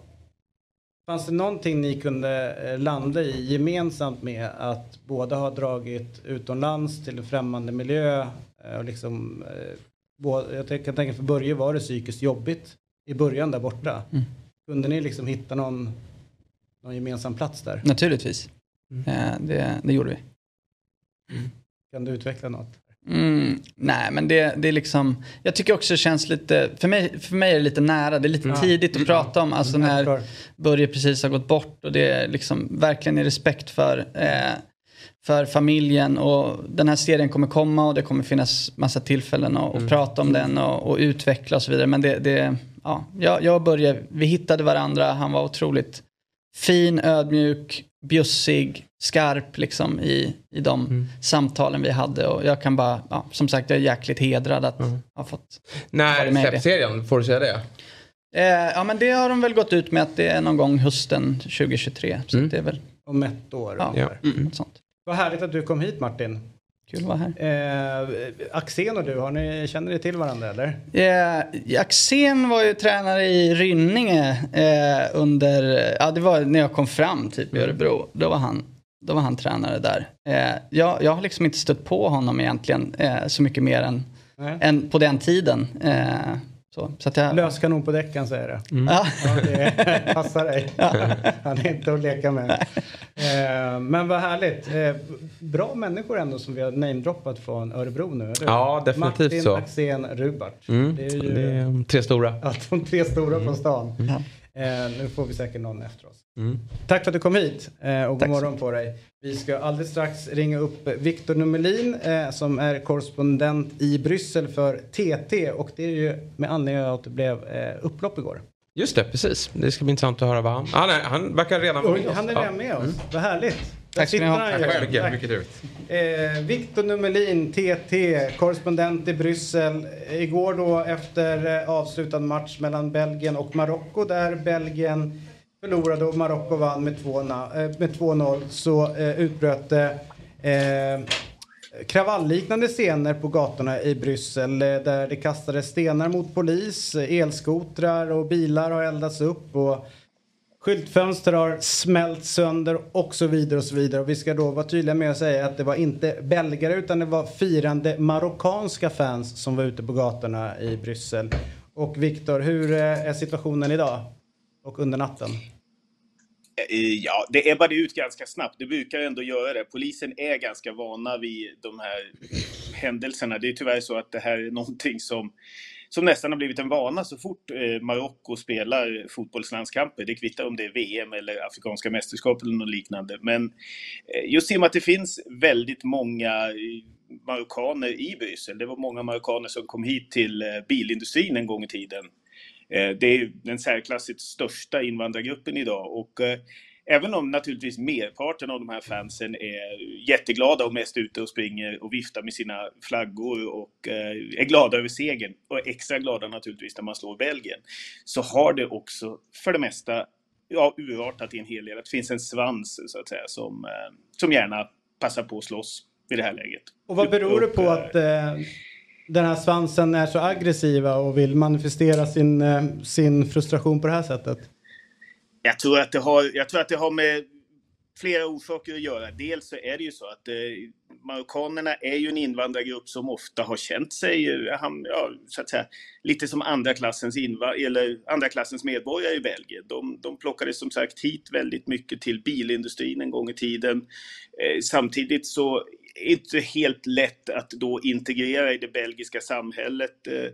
Fanns det någonting ni kunde eh, landa i gemensamt med att båda ha dragit utomlands till en främmande miljö eh, och liksom eh, jag kan tänka för Börje var det psykiskt jobbigt i början där borta. Mm. Kunde ni liksom hitta någon, någon gemensam plats där? Naturligtvis. Mm. Det, det gjorde vi. Mm. Kan du utveckla något? Mm, nej, men det, det är liksom... Jag tycker också det känns lite... För mig, för mig är det lite nära. Det är lite ja. tidigt att mm. prata om. Alltså när Börje precis har gått bort. Och det är liksom verkligen i respekt för, eh, för familjen. Och den här serien kommer komma och det kommer finnas massa tillfällen att mm. prata om den och, och, utveckla och så vidare. Men det... det ja, jag, jag Börje, vi hittade varandra. Han var otroligt fin, ödmjuk, bjussig, skarp liksom i, i de mm. samtalen vi hade. Och jag kan bara, ja, som sagt, jag är jäkligt hedrad att mm. ha fått När släpps serien? Får du säga det? Eh, ja, men det har de väl gått ut med att det är någon gång hösten 2023. Så mm. det är väl... Om ett år? Ja, ja. Mm, sånt. Vad härligt att du kom hit Martin. Kul att vara här. Eh, Axén och du, har ni, känner ni till varandra eller? Eh, Axén var ju tränare i Rynninge eh, under, ja det var när jag kom fram typ i. Örebro. Då var han, då var han tränare där. Eh, jag, jag har liksom inte stött på honom egentligen eh, så mycket mer än, än på den tiden. Så, så jag... Löskanon på däcken säger det. Mm. Ja. ja. det passar dig. Ja. Han är inte att leka med. Eh, men vad härligt. Eh, bra människor ändå som vi har namedroppat från Örebro nu. Eller? Ja, definitivt Martin, så. Axén, Rubart. Mm. Det är ju det är tre stora. Ja, de tre stora mm. på stan. Mm. Eh, nu får vi säkert någon efter oss. Mm. Tack för att du kom hit eh, och god Tack morgon på dig. Vi ska alldeles strax ringa upp Viktor Nummelin eh, som är korrespondent i Bryssel för TT och det är ju med anledning av att det blev eh, upplopp igår. Just det, precis. Det ska bli intressant att höra vad han... Ah, nej, han verkar redan vara med oss. Han är redan med oss. Mm. Vad härligt. Tack ska ni ha. Tack så mycket. Mycket trevligt. Eh, Viktor Nummelin, TT, korrespondent i Bryssel. Igår då efter eh, avslutad match mellan Belgien och Marocko där Belgien förlorade och Marocko vann med 2-0 eh, så eh, utbröt det eh, kravallliknande scener på gatorna i Bryssel eh, där det kastades stenar mot polis, elskotrar och bilar har eldats upp och skyltfönster har smält sönder och så vidare och så vidare. Och vi ska då vara tydliga med att säga att det var inte belgare utan det var firande marockanska fans som var ute på gatorna i Bryssel. Och Viktor, hur eh, är situationen idag? Och under natten? Eh, ja, det ebbade ut ganska snabbt. Det brukar ändå göra det. Polisen är ganska vana vid de här händelserna. Det är tyvärr så att det här är någonting som, som nästan har blivit en vana så fort eh, Marocko spelar fotbollslandskamper. Det kvittar om det är VM eller Afrikanska mästerskap eller något liknande. Men eh, just i och med att det finns väldigt många eh, marockaner i Bryssel. Det var många marockaner som kom hit till eh, bilindustrin en gång i tiden. Eh, det är den särklassigt största invandrargruppen idag och eh, även om naturligtvis merparten av de här fansen är jätteglada och mest ute och springer och viftar med sina flaggor och är glada över segern och extra glada naturligtvis när man slår Belgien, så har det också för det mesta ja, urartat i en hel del. Det finns en svans så att säga som, som gärna passar på att slåss i det här läget. Och vad beror det på att eh, den här svansen är så aggressiva och vill manifestera sin, eh, sin frustration på det här sättet? Jag tror, att det har, jag tror att det har med flera orsaker att göra. Dels så är det ju så att eh, marockanerna är ju en invandrargrupp som ofta har känt sig eh, ja, så att säga, lite som andra klassens, eller andra klassens medborgare i Belgien. De, de plockade som sagt hit väldigt mycket till bilindustrin en gång i tiden. Eh, samtidigt så är det inte helt lätt att då integrera i det belgiska samhället. Eh,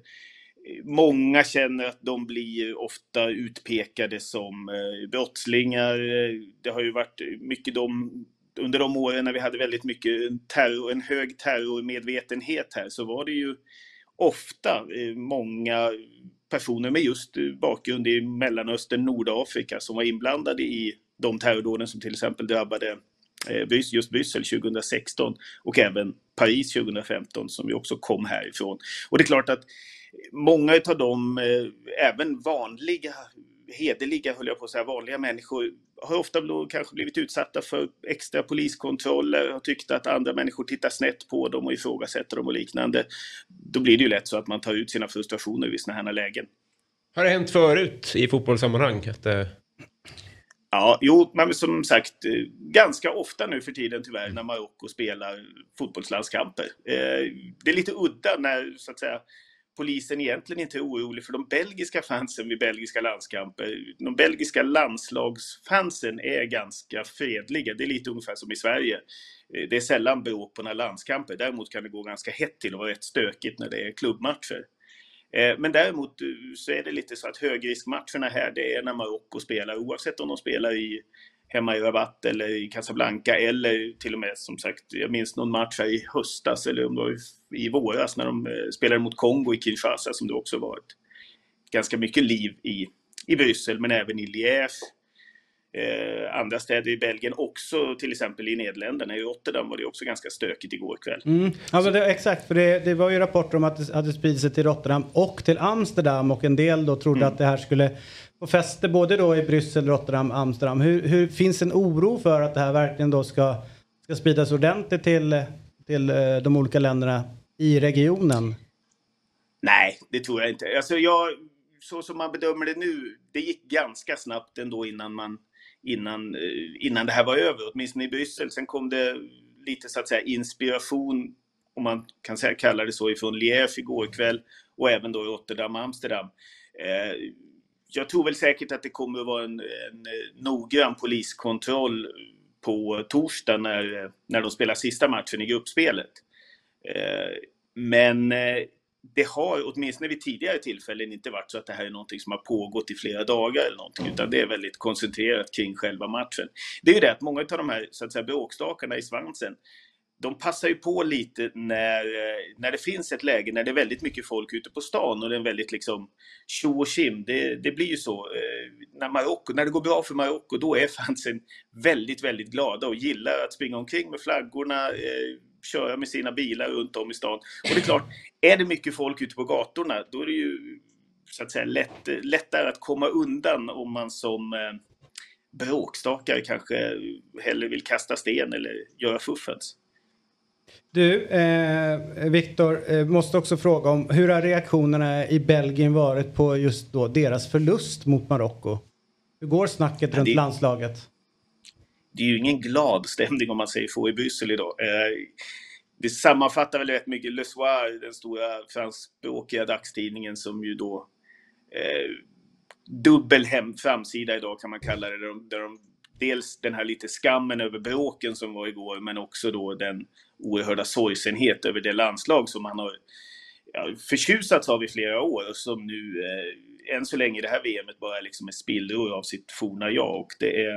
många känner att de blir ofta utpekade som eh, brottslingar. Det har ju varit mycket de under de åren när vi hade väldigt mycket terror, en hög terrormedvetenhet här så var det ju ofta eh, många personer med just bakgrund i Mellanöstern, Nordafrika som var inblandade i de terrordåden som till exempel drabbade eh, just Bryssel 2016 och även Paris 2015 som ju också kom härifrån. Och det är klart att många av dem, eh, även vanliga, hederliga höll jag på att säga, vanliga människor har ofta kanske blivit utsatta för extra poliskontroller och tyckt att andra människor tittar snett på dem och ifrågasätter dem och liknande. Då blir det ju lätt så att man tar ut sina frustrationer i sådana här lägen. Har det hänt förut i fotbollssammanhang? Att, eh, Ja, jo, men som sagt, eh, ganska ofta nu för tiden tyvärr när Marocko spelar fotbollslandskamper. Det är lite udda när, så att säga, polisen egentligen inte är orolig för de belgiska fansen vid belgiska landskamper. De belgiska landslagsfansen är ganska fredliga. Det är lite ungefär som i Sverige. Eh, det är sällan bråk på några landskamper. Däremot kan det gå ganska hett till och vara rätt stökigt när det är klubbmatcher. Eh, men däremot eh, så är det lite så att högriskmatcherna här, det är när Marocko spelar oavsett om de spelar i, hemma i Rabat eller i Casablanca eller till och med som sagt, jag minns någon match här i höstas eller om det var i våras när de eh, spelade mot Kongo i Kinshasa som det också varit ganska mycket liv i, i Bryssel men även i Liège eh, andra städer i Belgien också, till exempel i Nederländerna. I Rotterdam var det också ganska stökigt igår kväll. Mm. Ja, men det, exakt, för det, det, var ju rapporter om att det hade spridit sig till Rotterdam och till Amsterdam och en del då trodde mm. att det här skulle och fäste både då i Bryssel, Rotterdam, Amsterdam. Hur, hur finns en oro för att det här verkligen då ska, ska spridas ordentligt till, till eh, de olika länderna i regionen? Nej, det tror jag inte. Alltså jag, så som man bedömer det nu, det gick ganska snabbt ändå innan man innan, eh, innan det här var över, åtminstone i Bryssel. Sen kom det lite så att säga inspiration, om man kan säga, kalla det så, ifrån Liège igår kväll och även då Rotterdam och Amsterdam. Eh, jag tror väl säkert att det kommer att vara en, en eh, noggrann poliskontroll på torsdag när, när de spelar sista matchen i gruppspelet. Eh, men eh, det har åtminstone vid tidigare tillfällen inte varit så att det här är någonting som har pågått i flera dagar eller någonting, utan det är väldigt koncentrerat kring själva matchen. Det är ju det att många av de här så att säga, bråkstakarna i svansen, de passar ju på lite när, eh, när det finns ett läge när det är väldigt mycket folk ute på stan och det är väldigt liksom tjo och tjim. Det, det blir ju så. Eh, när, Marocko, när det går bra för Marocko, då är fansen väldigt, väldigt glada och gillar att springa omkring med flaggorna, eh, köra med sina bilar runt om i stan. Och det är klart, är det mycket folk ute på gatorna, då är det ju så att säga lätt, lättare att komma undan om man som eh, bråkstakare kanske hellre vill kasta sten eller göra fuffens. Du, eh, Viktor, eh, måste också fråga om hur har reaktionerna i Belgien varit på just då deras förlust mot Marocko? Hur går snacket ja, runt det, landslaget? Det är ju ingen glad stämning om man säger så i Bryssel idag. Eh, det sammanfattar väl rätt mycket Le Soir, den stora franskspråkiga dagstidningen som ju då eh, dubbel hem, framsida idag kan man kalla det. Där de, där de, dels den här lite skammen över bråken som var igår, men också då den oerhörda sorgsenhet över det landslag som han har ja, förtjusats av i flera år och som nu eh, än så länge i det här VMet bara liksom är spillror av sitt forna jag. Och det är,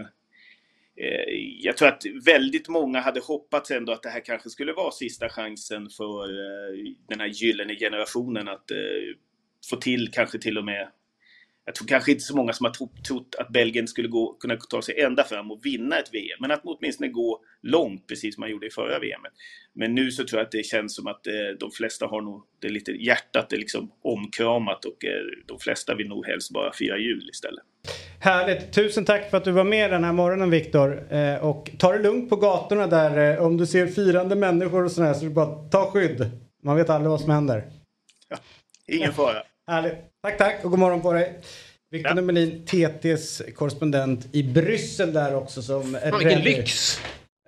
eh, jag tror att väldigt många hade hoppats ändå att det här kanske skulle vara sista chansen för eh, den här gyllene generationen att eh, få till kanske till och med jag tror kanske inte så många som har trott, att Belgien skulle gå, kunna ta sig ända fram och vinna ett VM. Men att åtminstone gå långt, precis som man gjorde i förra VM. Men nu så tror jag att det känns som att eh, de flesta har nog det lite hjärtat är liksom omkramat och eh, de flesta vill nog helst bara fira jul istället. Härligt. Tusen tack för att du var med den här morgonen Viktor. Eh, och ta det lugnt på gatorna där. Eh, om du ser firande människor och sådär så bara ta skydd. Man vet aldrig vad som händer. Ja, ingen fara. Härligt. Tack, tack och god morgon på dig. Viktor Ja. Nummelin, TTs korrespondent i Bryssel där också som Fan, vilken lyx!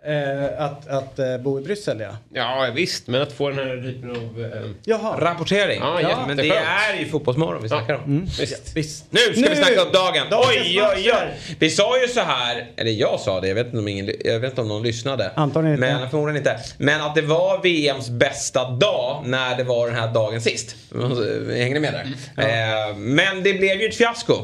Eh, att att eh, bo i Bryssel ja. Ja, visst. Men att få den här typen av... Eh, Jaha. Rapportering. Ja, Ja, men det är ju Fotbollsmorgon vi snackar om. visst. Visst. Nu ska Nu! vi snacka upp dagen. Oj, oj, oj. Vi sa ju så här, eller jag sa det, jag vet inte om, ingen, jag vet inte om någon lyssnade. Antagligen inte. Men förmodligen inte. Men att det var VMs bästa dag när det var den här dagen sist. Hänger ni med där? Eh, men det blev ju ett fiasko.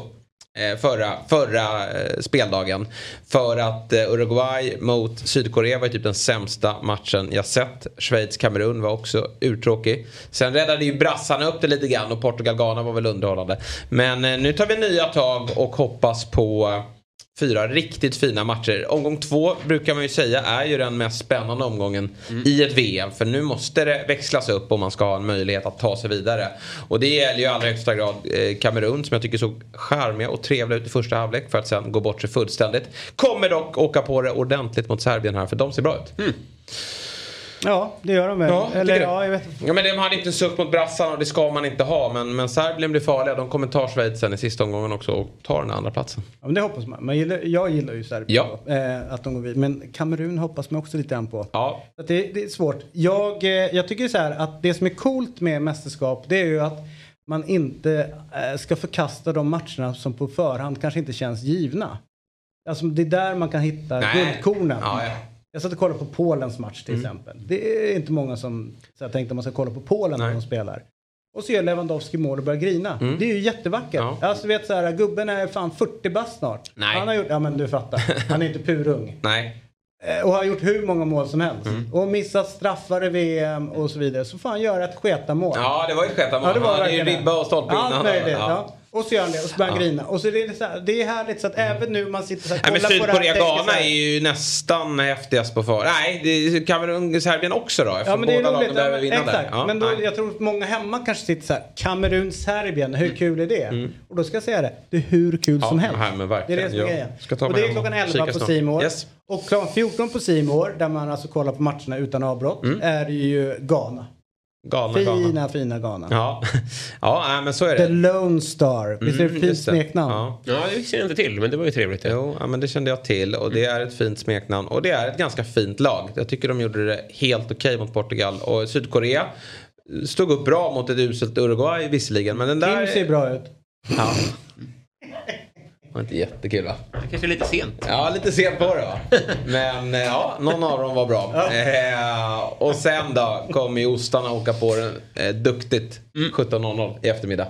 Eh, förra, förra eh, speldagen. För att eh, Uruguay mot Sydkorea var ju typ den sämsta matchen jag sett. Schweiz-Kamerun var också urtråkig. Sen räddade ju brassarna upp det lite grann och Portugal-Ghana var väl underhållande. Men nu tar vi nya tag och hoppas på fyra riktigt fina matcher. Omgång två brukar man ju säga är ju den mest spännande omgången i ett VM. För nu måste det växlas upp om man ska ha en möjlighet att ta sig vidare. Och det gäller ju i allra högsta grad eh, Kamerun som jag tycker såg charmiga och trevliga ut i första halvlek för att sen gå bort sig fullständigt. Kommer dock åka på det ordentligt mot Serbien här för de ser bra ut. Mm. Ja, det gör de väl. Ja, Eller ja, jag vet. Ja men de hade inte en suck mot brassarna och det ska man inte ha. Men, men Serbien blir farliga. De kommer ta Schweiz sen i sista omgången också och ta den andra platsen. Ja, men det hoppas man. man gillar, jag gillar ju Serbien. Ja. då, Eh, att de går vidare. Men Kamerun hoppas man också lite grann på. Ja. Att det, det är svårt. Jag, eh, jag tycker så här att det som är coolt med mästerskap det är ju att man inte eh, ska förkasta de matcherna som på förhand kanske inte känns givna. Alltså det är där man kan hitta Nej. guldkornen. Ja, ja. Jag satt och kollade på Polens match till exempel. Det är inte många som så jag tänkte att man ska kolla på Polen när Nej. de spelar. Och så gör Lewandowski mål och börjar grina. Det är ju jättevackert. Ja. Alltså vet så här, gubben är fan 40 bast snart. Nej. Han har gjort, ja men du fattar. Han är inte purung. Nej. Eh, Och har gjort hur många mål som helst. Mm. Och missat straffar i VM och så vidare. Så får han göra ett sketamål. Ja det var ju ett sketamål. Ja, det var Han hade ju ribba och stolpe innan. Allt möjligt. Ja. Ja. Och så gör han det och så börjar han Ja. grina. Och så är det, så här, det är härligt så att även nu man sitter så här, Nej, men Sydkorea-Ghana här- är ju nästan häftigast på för. Nej, det är Kamerun-Serbien också då. Ja Eftersom men det är båda lagen roligt. behöver Ja, vinna exakt. där. Ja, men då, nej. jag tror att många hemma kanske sitter så här. Kamerun-Serbien, hur Mm. kul är det? Och då ska jag säga det. Det är hur kul Ja, som helst. men det är det som är Jag grejen. och det är klockan 11 kika på. Simor. Yes. Och klockan 14 på Simor där man alltså kollar på matcherna utan avbrott, Mm. är ju Ghana. Ghana, Fina, Ghana. fina Ghana. Ja, ja men så är The det. Lone Star. Visst är det ett Mm, fint smeknamn? Ja. Ja, det visste jag inte till, men det var ju trevligt. det. Jo, ja, men det kände jag till och det är ett fint smeknamn och det är ett ganska fint lag. Jag tycker de gjorde det helt okej mot Portugal och Sydkorea stod upp bra mot ett uselt Uruguay visserligen men den där... Kim ser bra ut. Ja. Det var inte jättekul va? Det kanske är lite sent. Ja, lite sent på det va. Men eh, ja, någon av dem var bra. Eh, och sen då kommer ju ostarna åka på den eh, duktigt 17.00 i eftermiddag.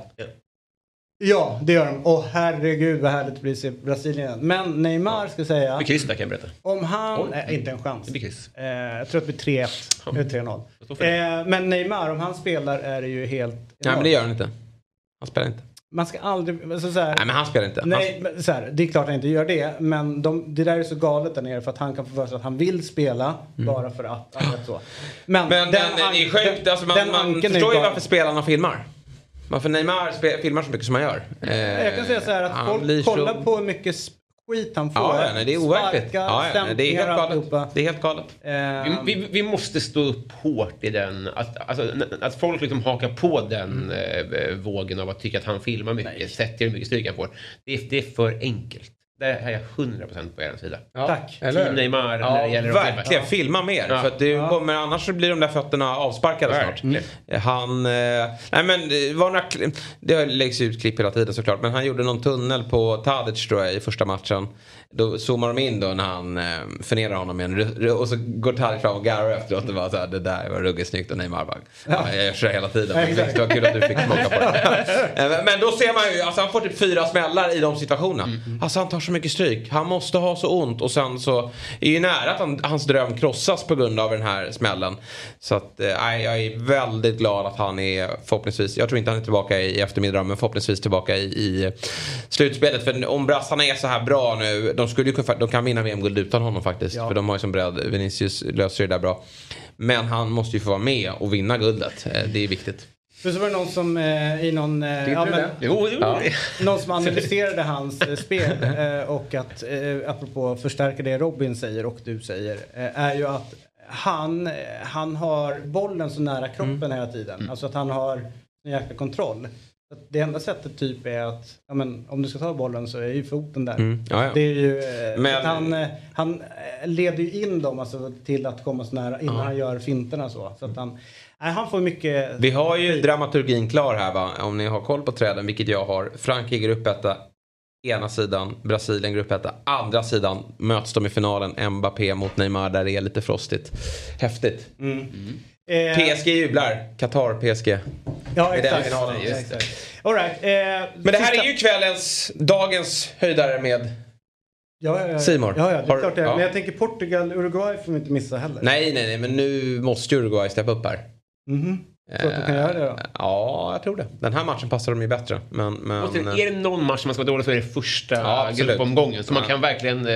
Ja, det gör de. Åh herregud vad härligt det blir att se Brasilien. Men Neymar ska säga. Det kryss där kan jag berätta. Om han... Oj. Nej, inte en chans. Det blir kryss. Eh, jag tror att det blir 3-1. Eller 3-0. Jag står för det. Eh, men Neymar, om han spelar är det ju helt... Nej men det gör han inte. Han spelar inte. Man ska aldrig... Alltså, så här, Nej men han spelar inte. Han, Nej, men så här, det är klart han inte gör det. Men de, det där är så galet där nere för att han kan få för sig att han vill spela bara för att. Rätt så. Men, Men, den det är sjukt, alltså man, den man förstår ju varför spelarna filmar. Varför Neymar filmar så mycket som han gör. Eh, Jag kan säga så här att han blir folk kollar på hur mycket skit han får. Ja, nej, det är overkligt. Sparkar, Ja, ja, nej, det är helt galet. Det är helt galet. Eh, Vi, vi, vi måste stå upp hårt i den, att, alltså, att folk liksom hakar på den eh, vågen av att tycka att han filmar mycket, sätter hur mycket stryk han får. Det det är för enkelt. Där har jag 100% på er sida. Tack. Eller? Team Neymar Ja, när det gäller att verkligen. filma. Filma mer. Ja. För att det kommer, annars så blir de där fötterna avsparkade snart. Han... Eh, nej men det var några, det läggs ut klipp hela tiden såklart. Men han gjorde någon tunnel på Tadic tror jag i första matchen. Då zoomar de in då när han eh, förnedrar honom igen. Och så går Tadic fram och garvar efteråt och bara så här, det där var ruggigt snyggt och Neymar bara, ja. jag här hela tiden. Men det var kul att du fick smaka på det. Eh, men då ser man ju, alltså han får typ fyra smällar i de situationerna. Mm, Alltså han tar så mycket stryk. Han måste ha så ont och sen så är ju nära att han, hans dröm krossas på grund av den här smällen. Så att eh, jag är väldigt glad att han är förhoppningsvis, jag tror inte han är tillbaka i, i eftermiddag men förhoppningsvis tillbaka i, i slutspelet. För om brassarna är så här bra nu, de, skulle ju, kunna- de kan vinna VM-guld utan honom faktiskt. Ja. För de har ju som bredd, Vinicius löser det där bra. Men han måste ju få vara med och vinna guldet. Eh, Det är viktigt. För så var det någon som eh, i någon... Eh, ja, men? Jo, jo. Ja. Någon som analyserade hans eh, spel eh, och att, eh, apropå förstärka det Robin säger och du säger, eh, är ju att han, han har bollen så nära kroppen Mm. hela tiden. Alltså att han har en jäkla kontroll. Det enda sättet typ är att, ja, men, om du ska ta bollen så är ju foten där. Mm, ja, ja. Det är ju, eh, Men- han, eh, han eh, leder ju in dem alltså, till att komma så nära innan han gör finterna så. så att han, nej, han får mycket... Vi har ju dramaturgin klar här va, om ni har koll på träden, vilket jag har. Frankrike grupp etta, ena sidan, Brasilien grupp etta, andra sidan möts de i finalen, Mbappé mot Neymar där det är lite frostigt. Häftigt. Eh, PSG jublar, Qatar PSG. Ja, exakt. finalen. Ja, exakt. All right, eh, Men det här sista- är ju kvällens, dagens höjdare med... Ja, ja, ja. Simon, Ja, ja, det är har- klart det är. ja. Men jag tänker Portugal, Uruguay får vi inte missa heller. Nej, nej, nej, men nu måste Uruguay steppa upp här. Mhm. Tror du att de kan göra det då? Ja, jag tror det. Den här matchen passar de ju bättre. Men, men... Och sen, är det någon match som man ska vara dålig så är det första Ja, gruppomgången. Så man kan verkligen... Eh,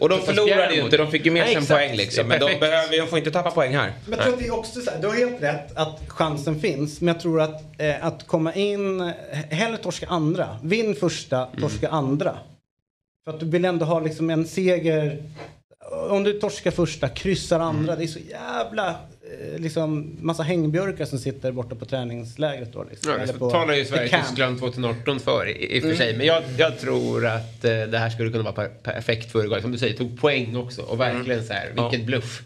Och de förlorade ju inte, de fick ju med sig en poäng liksom. Men de, behöver, de får inte tappa poäng här. Men jag tror att det är också så här, du har helt rätt att chansen finns. Men jag tror att, eh, att komma in, eh, hellre torska andra. Vinn första, Mm. torska andra. För att du vill ändå ha liksom en seger. Om du torskar första, kryssar andra. Mm. Det är så jävla, eh, liksom massa hängbjörkar som sitter borta på träningslägret då. Liksom. Ja, Eller så på talar ju. Sverige-Tyskland 2018 för i, i och för sig. Men jag, jag tror att eh, det här skulle kunna vara per, perfekt för Uruguay. Som du säger, tog poäng också. Och verkligen så här, vilken Ja. bluff.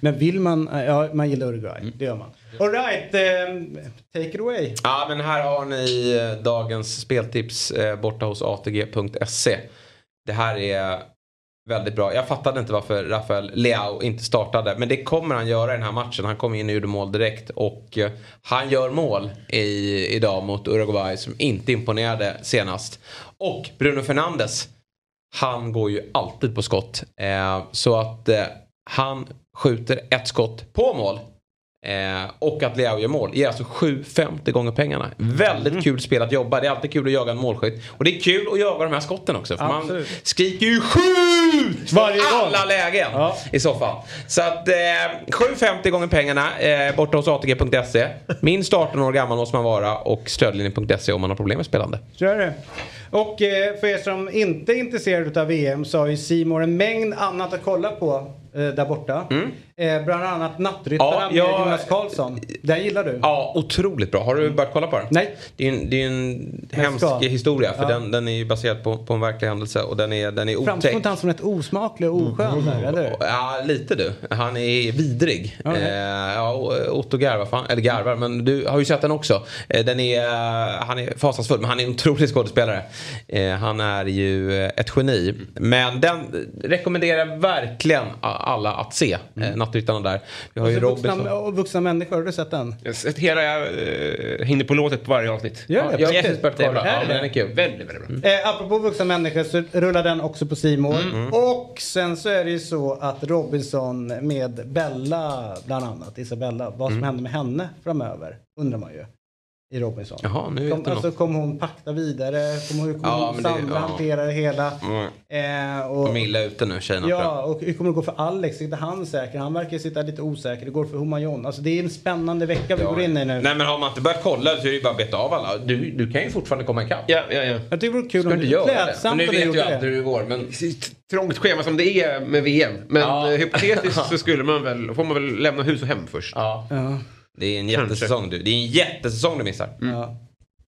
Men vill man, eh, ja man gillar Uruguay. Det gör man. All right, eh, take it away. Ja, men här har ni eh, dagens speltips eh, borta hos ATG.se. Det här är väldigt bra. Jag fattade inte varför Rafael Leao inte startade. Men det kommer han göra i den här matchen. Han kom in och gjorde mål direkt. Och eh, han gör mål i, idag mot Uruguay som inte imponerade senast. Och Bruno Fernandes. Han går ju alltid på skott. Eh, så att eh, han skjuter ett skott på mål. Eh, och att Leao gör mål ger alltså 7,50 gånger pengarna. Väldigt kul spel att jobba. Det är alltid kul att jaga en målskytt. Och det är kul att jaga de här skotten också. För man Absolut. skriker ju skjut! Varje gång. alla lägen Ja. i så fall. Så att eh, 7,50 gånger pengarna eh, borta hos ATG.se. Minst 18 år gammal måste man vara och stödlinjen.se om man har problem med spelande. Är det. Och eh, för er som inte är intresserade av VM så har ju Simor en mängd annat att kolla på eh, där borta. Eh, bland annat Nattryttarna Mm. Ja, med Jonas Karlsson. Den gillar du? Ja, otroligt bra. Har du börjat kolla på den? Nej. Det är en, det är en hemsk historia för Ja. den, den är ju baserad på, på en verklig händelse och den är, den är Framstår otäck. inte han som rätt osmaklig och oskön där, eller? Ja, lite du. Han är vidrig. Okej. Eh, ja, Otto garvar, fan, eller garvar, men du har ju sett den också. Eh, den är, han är fasansfull, men han är en otrolig skådespelare. Eh, han är ju eh, ett geni. Men den rekommenderar verkligen alla att se. Eh, Nattryttarna där. Vi har ju så vuxna, Robinson. och vuxna människor, har du sett den? Jag har sett hela, jag eh, hängde på låtet på varje avsnitt. Gör det? Ja, jag har Precis. börjat kolla. Är Ja, den är kul. Väldigt, väldigt bra. Eh, apropå vuxna människor så rullar den också på Simor. Mm, Och sen så är det ju så att Robinson med Bella, bland annat, Isabella, vad som Mm. händer med henne framöver, undrar man ju. I Robinson. Jaha, nu vet Kom, du alltså, kommer hon pakta vidare? Kommer, hur kommer Ja, det- Sandra ja. hantera det hela? Mm. Eh, och, De är illa ute nu tjejerna ja, och hur kommer det gå för Alex? Sitter han säker? Han verkar sitta lite osäker. Det går för Humayon. Alltså det är en spännande vecka vi går in i nu. Nej men har man inte börjat kolla så är det ju bara att beta av alla. Du, du kan ju fortfarande komma ikapp. Ja, ja, ja. Jag tycker det vore kul Ska om det göra det. Men nu du vet ju det. hur det går. Men Trångt schema som det är med VM. Men Ja. eh, hypotetiskt så skulle man väl, får man väl lämna hus och hem först. ja. Ja. Det är en jättesäsong du. Det är en jättesäsong du missar. Ja.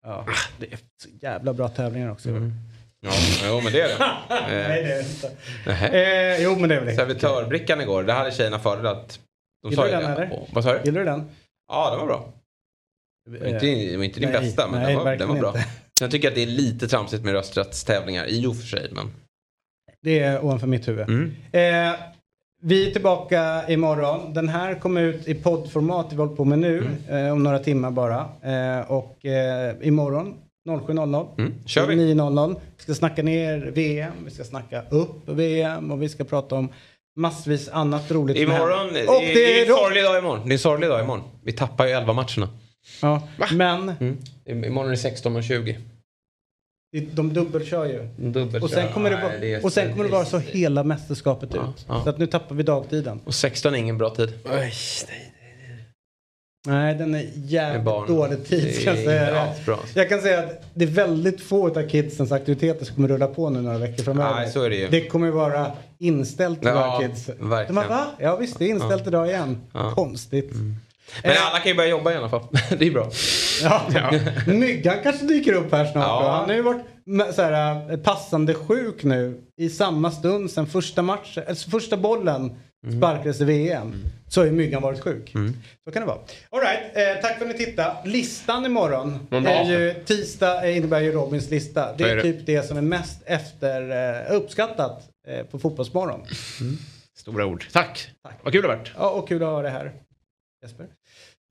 Ja. Det är så jävla bra tävlingar också. Mm. Ja, jo men det är det. Nej, det är det inte. Eh, jo, men det är väl det. Servitörbrickan igår, det hade tjejerna föredragit. De Gillar du den, det. eller? Och- Vad sa du? Gillar du den? Ja, den var bra. Det var inte, det var inte din Nej, bästa, men nej, den, var, den var bra. inte. Jag tycker att det är lite tramsigt med rösträttstävlingar i och för sig. Men... Det är ovanför mitt huvud. Mm. Eh, vi är tillbaka imorgon. Den här kommer ut i poddformat vi håller på med nu. Mm. Eh, om några timmar bara. Eh, och eh, imorgon 07.00. Mm, kör vi. 9.00. Vi ska snacka ner VM. Vi ska snacka upp VM. Och vi ska prata om massvis annat roligt. Imorgon, det, Och är- det det är en sorglig dag imorgon. Det är en sorglig dag imorgon. Vi tappar ju 11 matcherna. Ja, men Mm. Imorgon är det 16.20. de dubbelkör ju. Dubbelt Och sen kommer det, Nej, vara, är- och sen kommer det vara så hela mästerskapet Ja, ut. ja. Så att nu tappar vi dagtiden. Och 16 är ingen bra tid. Nej, den är jävligt dålig tid ska jag säga. bra. Jag kan säga att det är väldigt få av kidsens aktiviteter som kommer rulla på nu några veckor framöver. Nej, så är det ju. Det kommer vara inställt för Ja, våra kids. verkligen. De bara, va? Ja visst, det är inställt idag igen. Ja. Konstigt. Men Eh, alla kan ju börja jobba i alla fall. det är bra. Ja. Myggan kanske dyker upp här snart. Ja. Han har ju varit så här, eh, passande sjuk nu i samma stund sen första matchen, alltså första bollen Mm. sparkades i VM. Så har ju Myggan varit sjuk. Så kan det vara. All right, eh, tack för att ni tittade. Listan imorgon är ju, tisdag eh, innebär ju Robins lista. Det är, det? typ det som är mest efter, eh, uppskattat eh, på Fotbollsmorgon. Stora ord. Tack. Vad kul det har varit. Ja, och kul att ha det här. Jesper.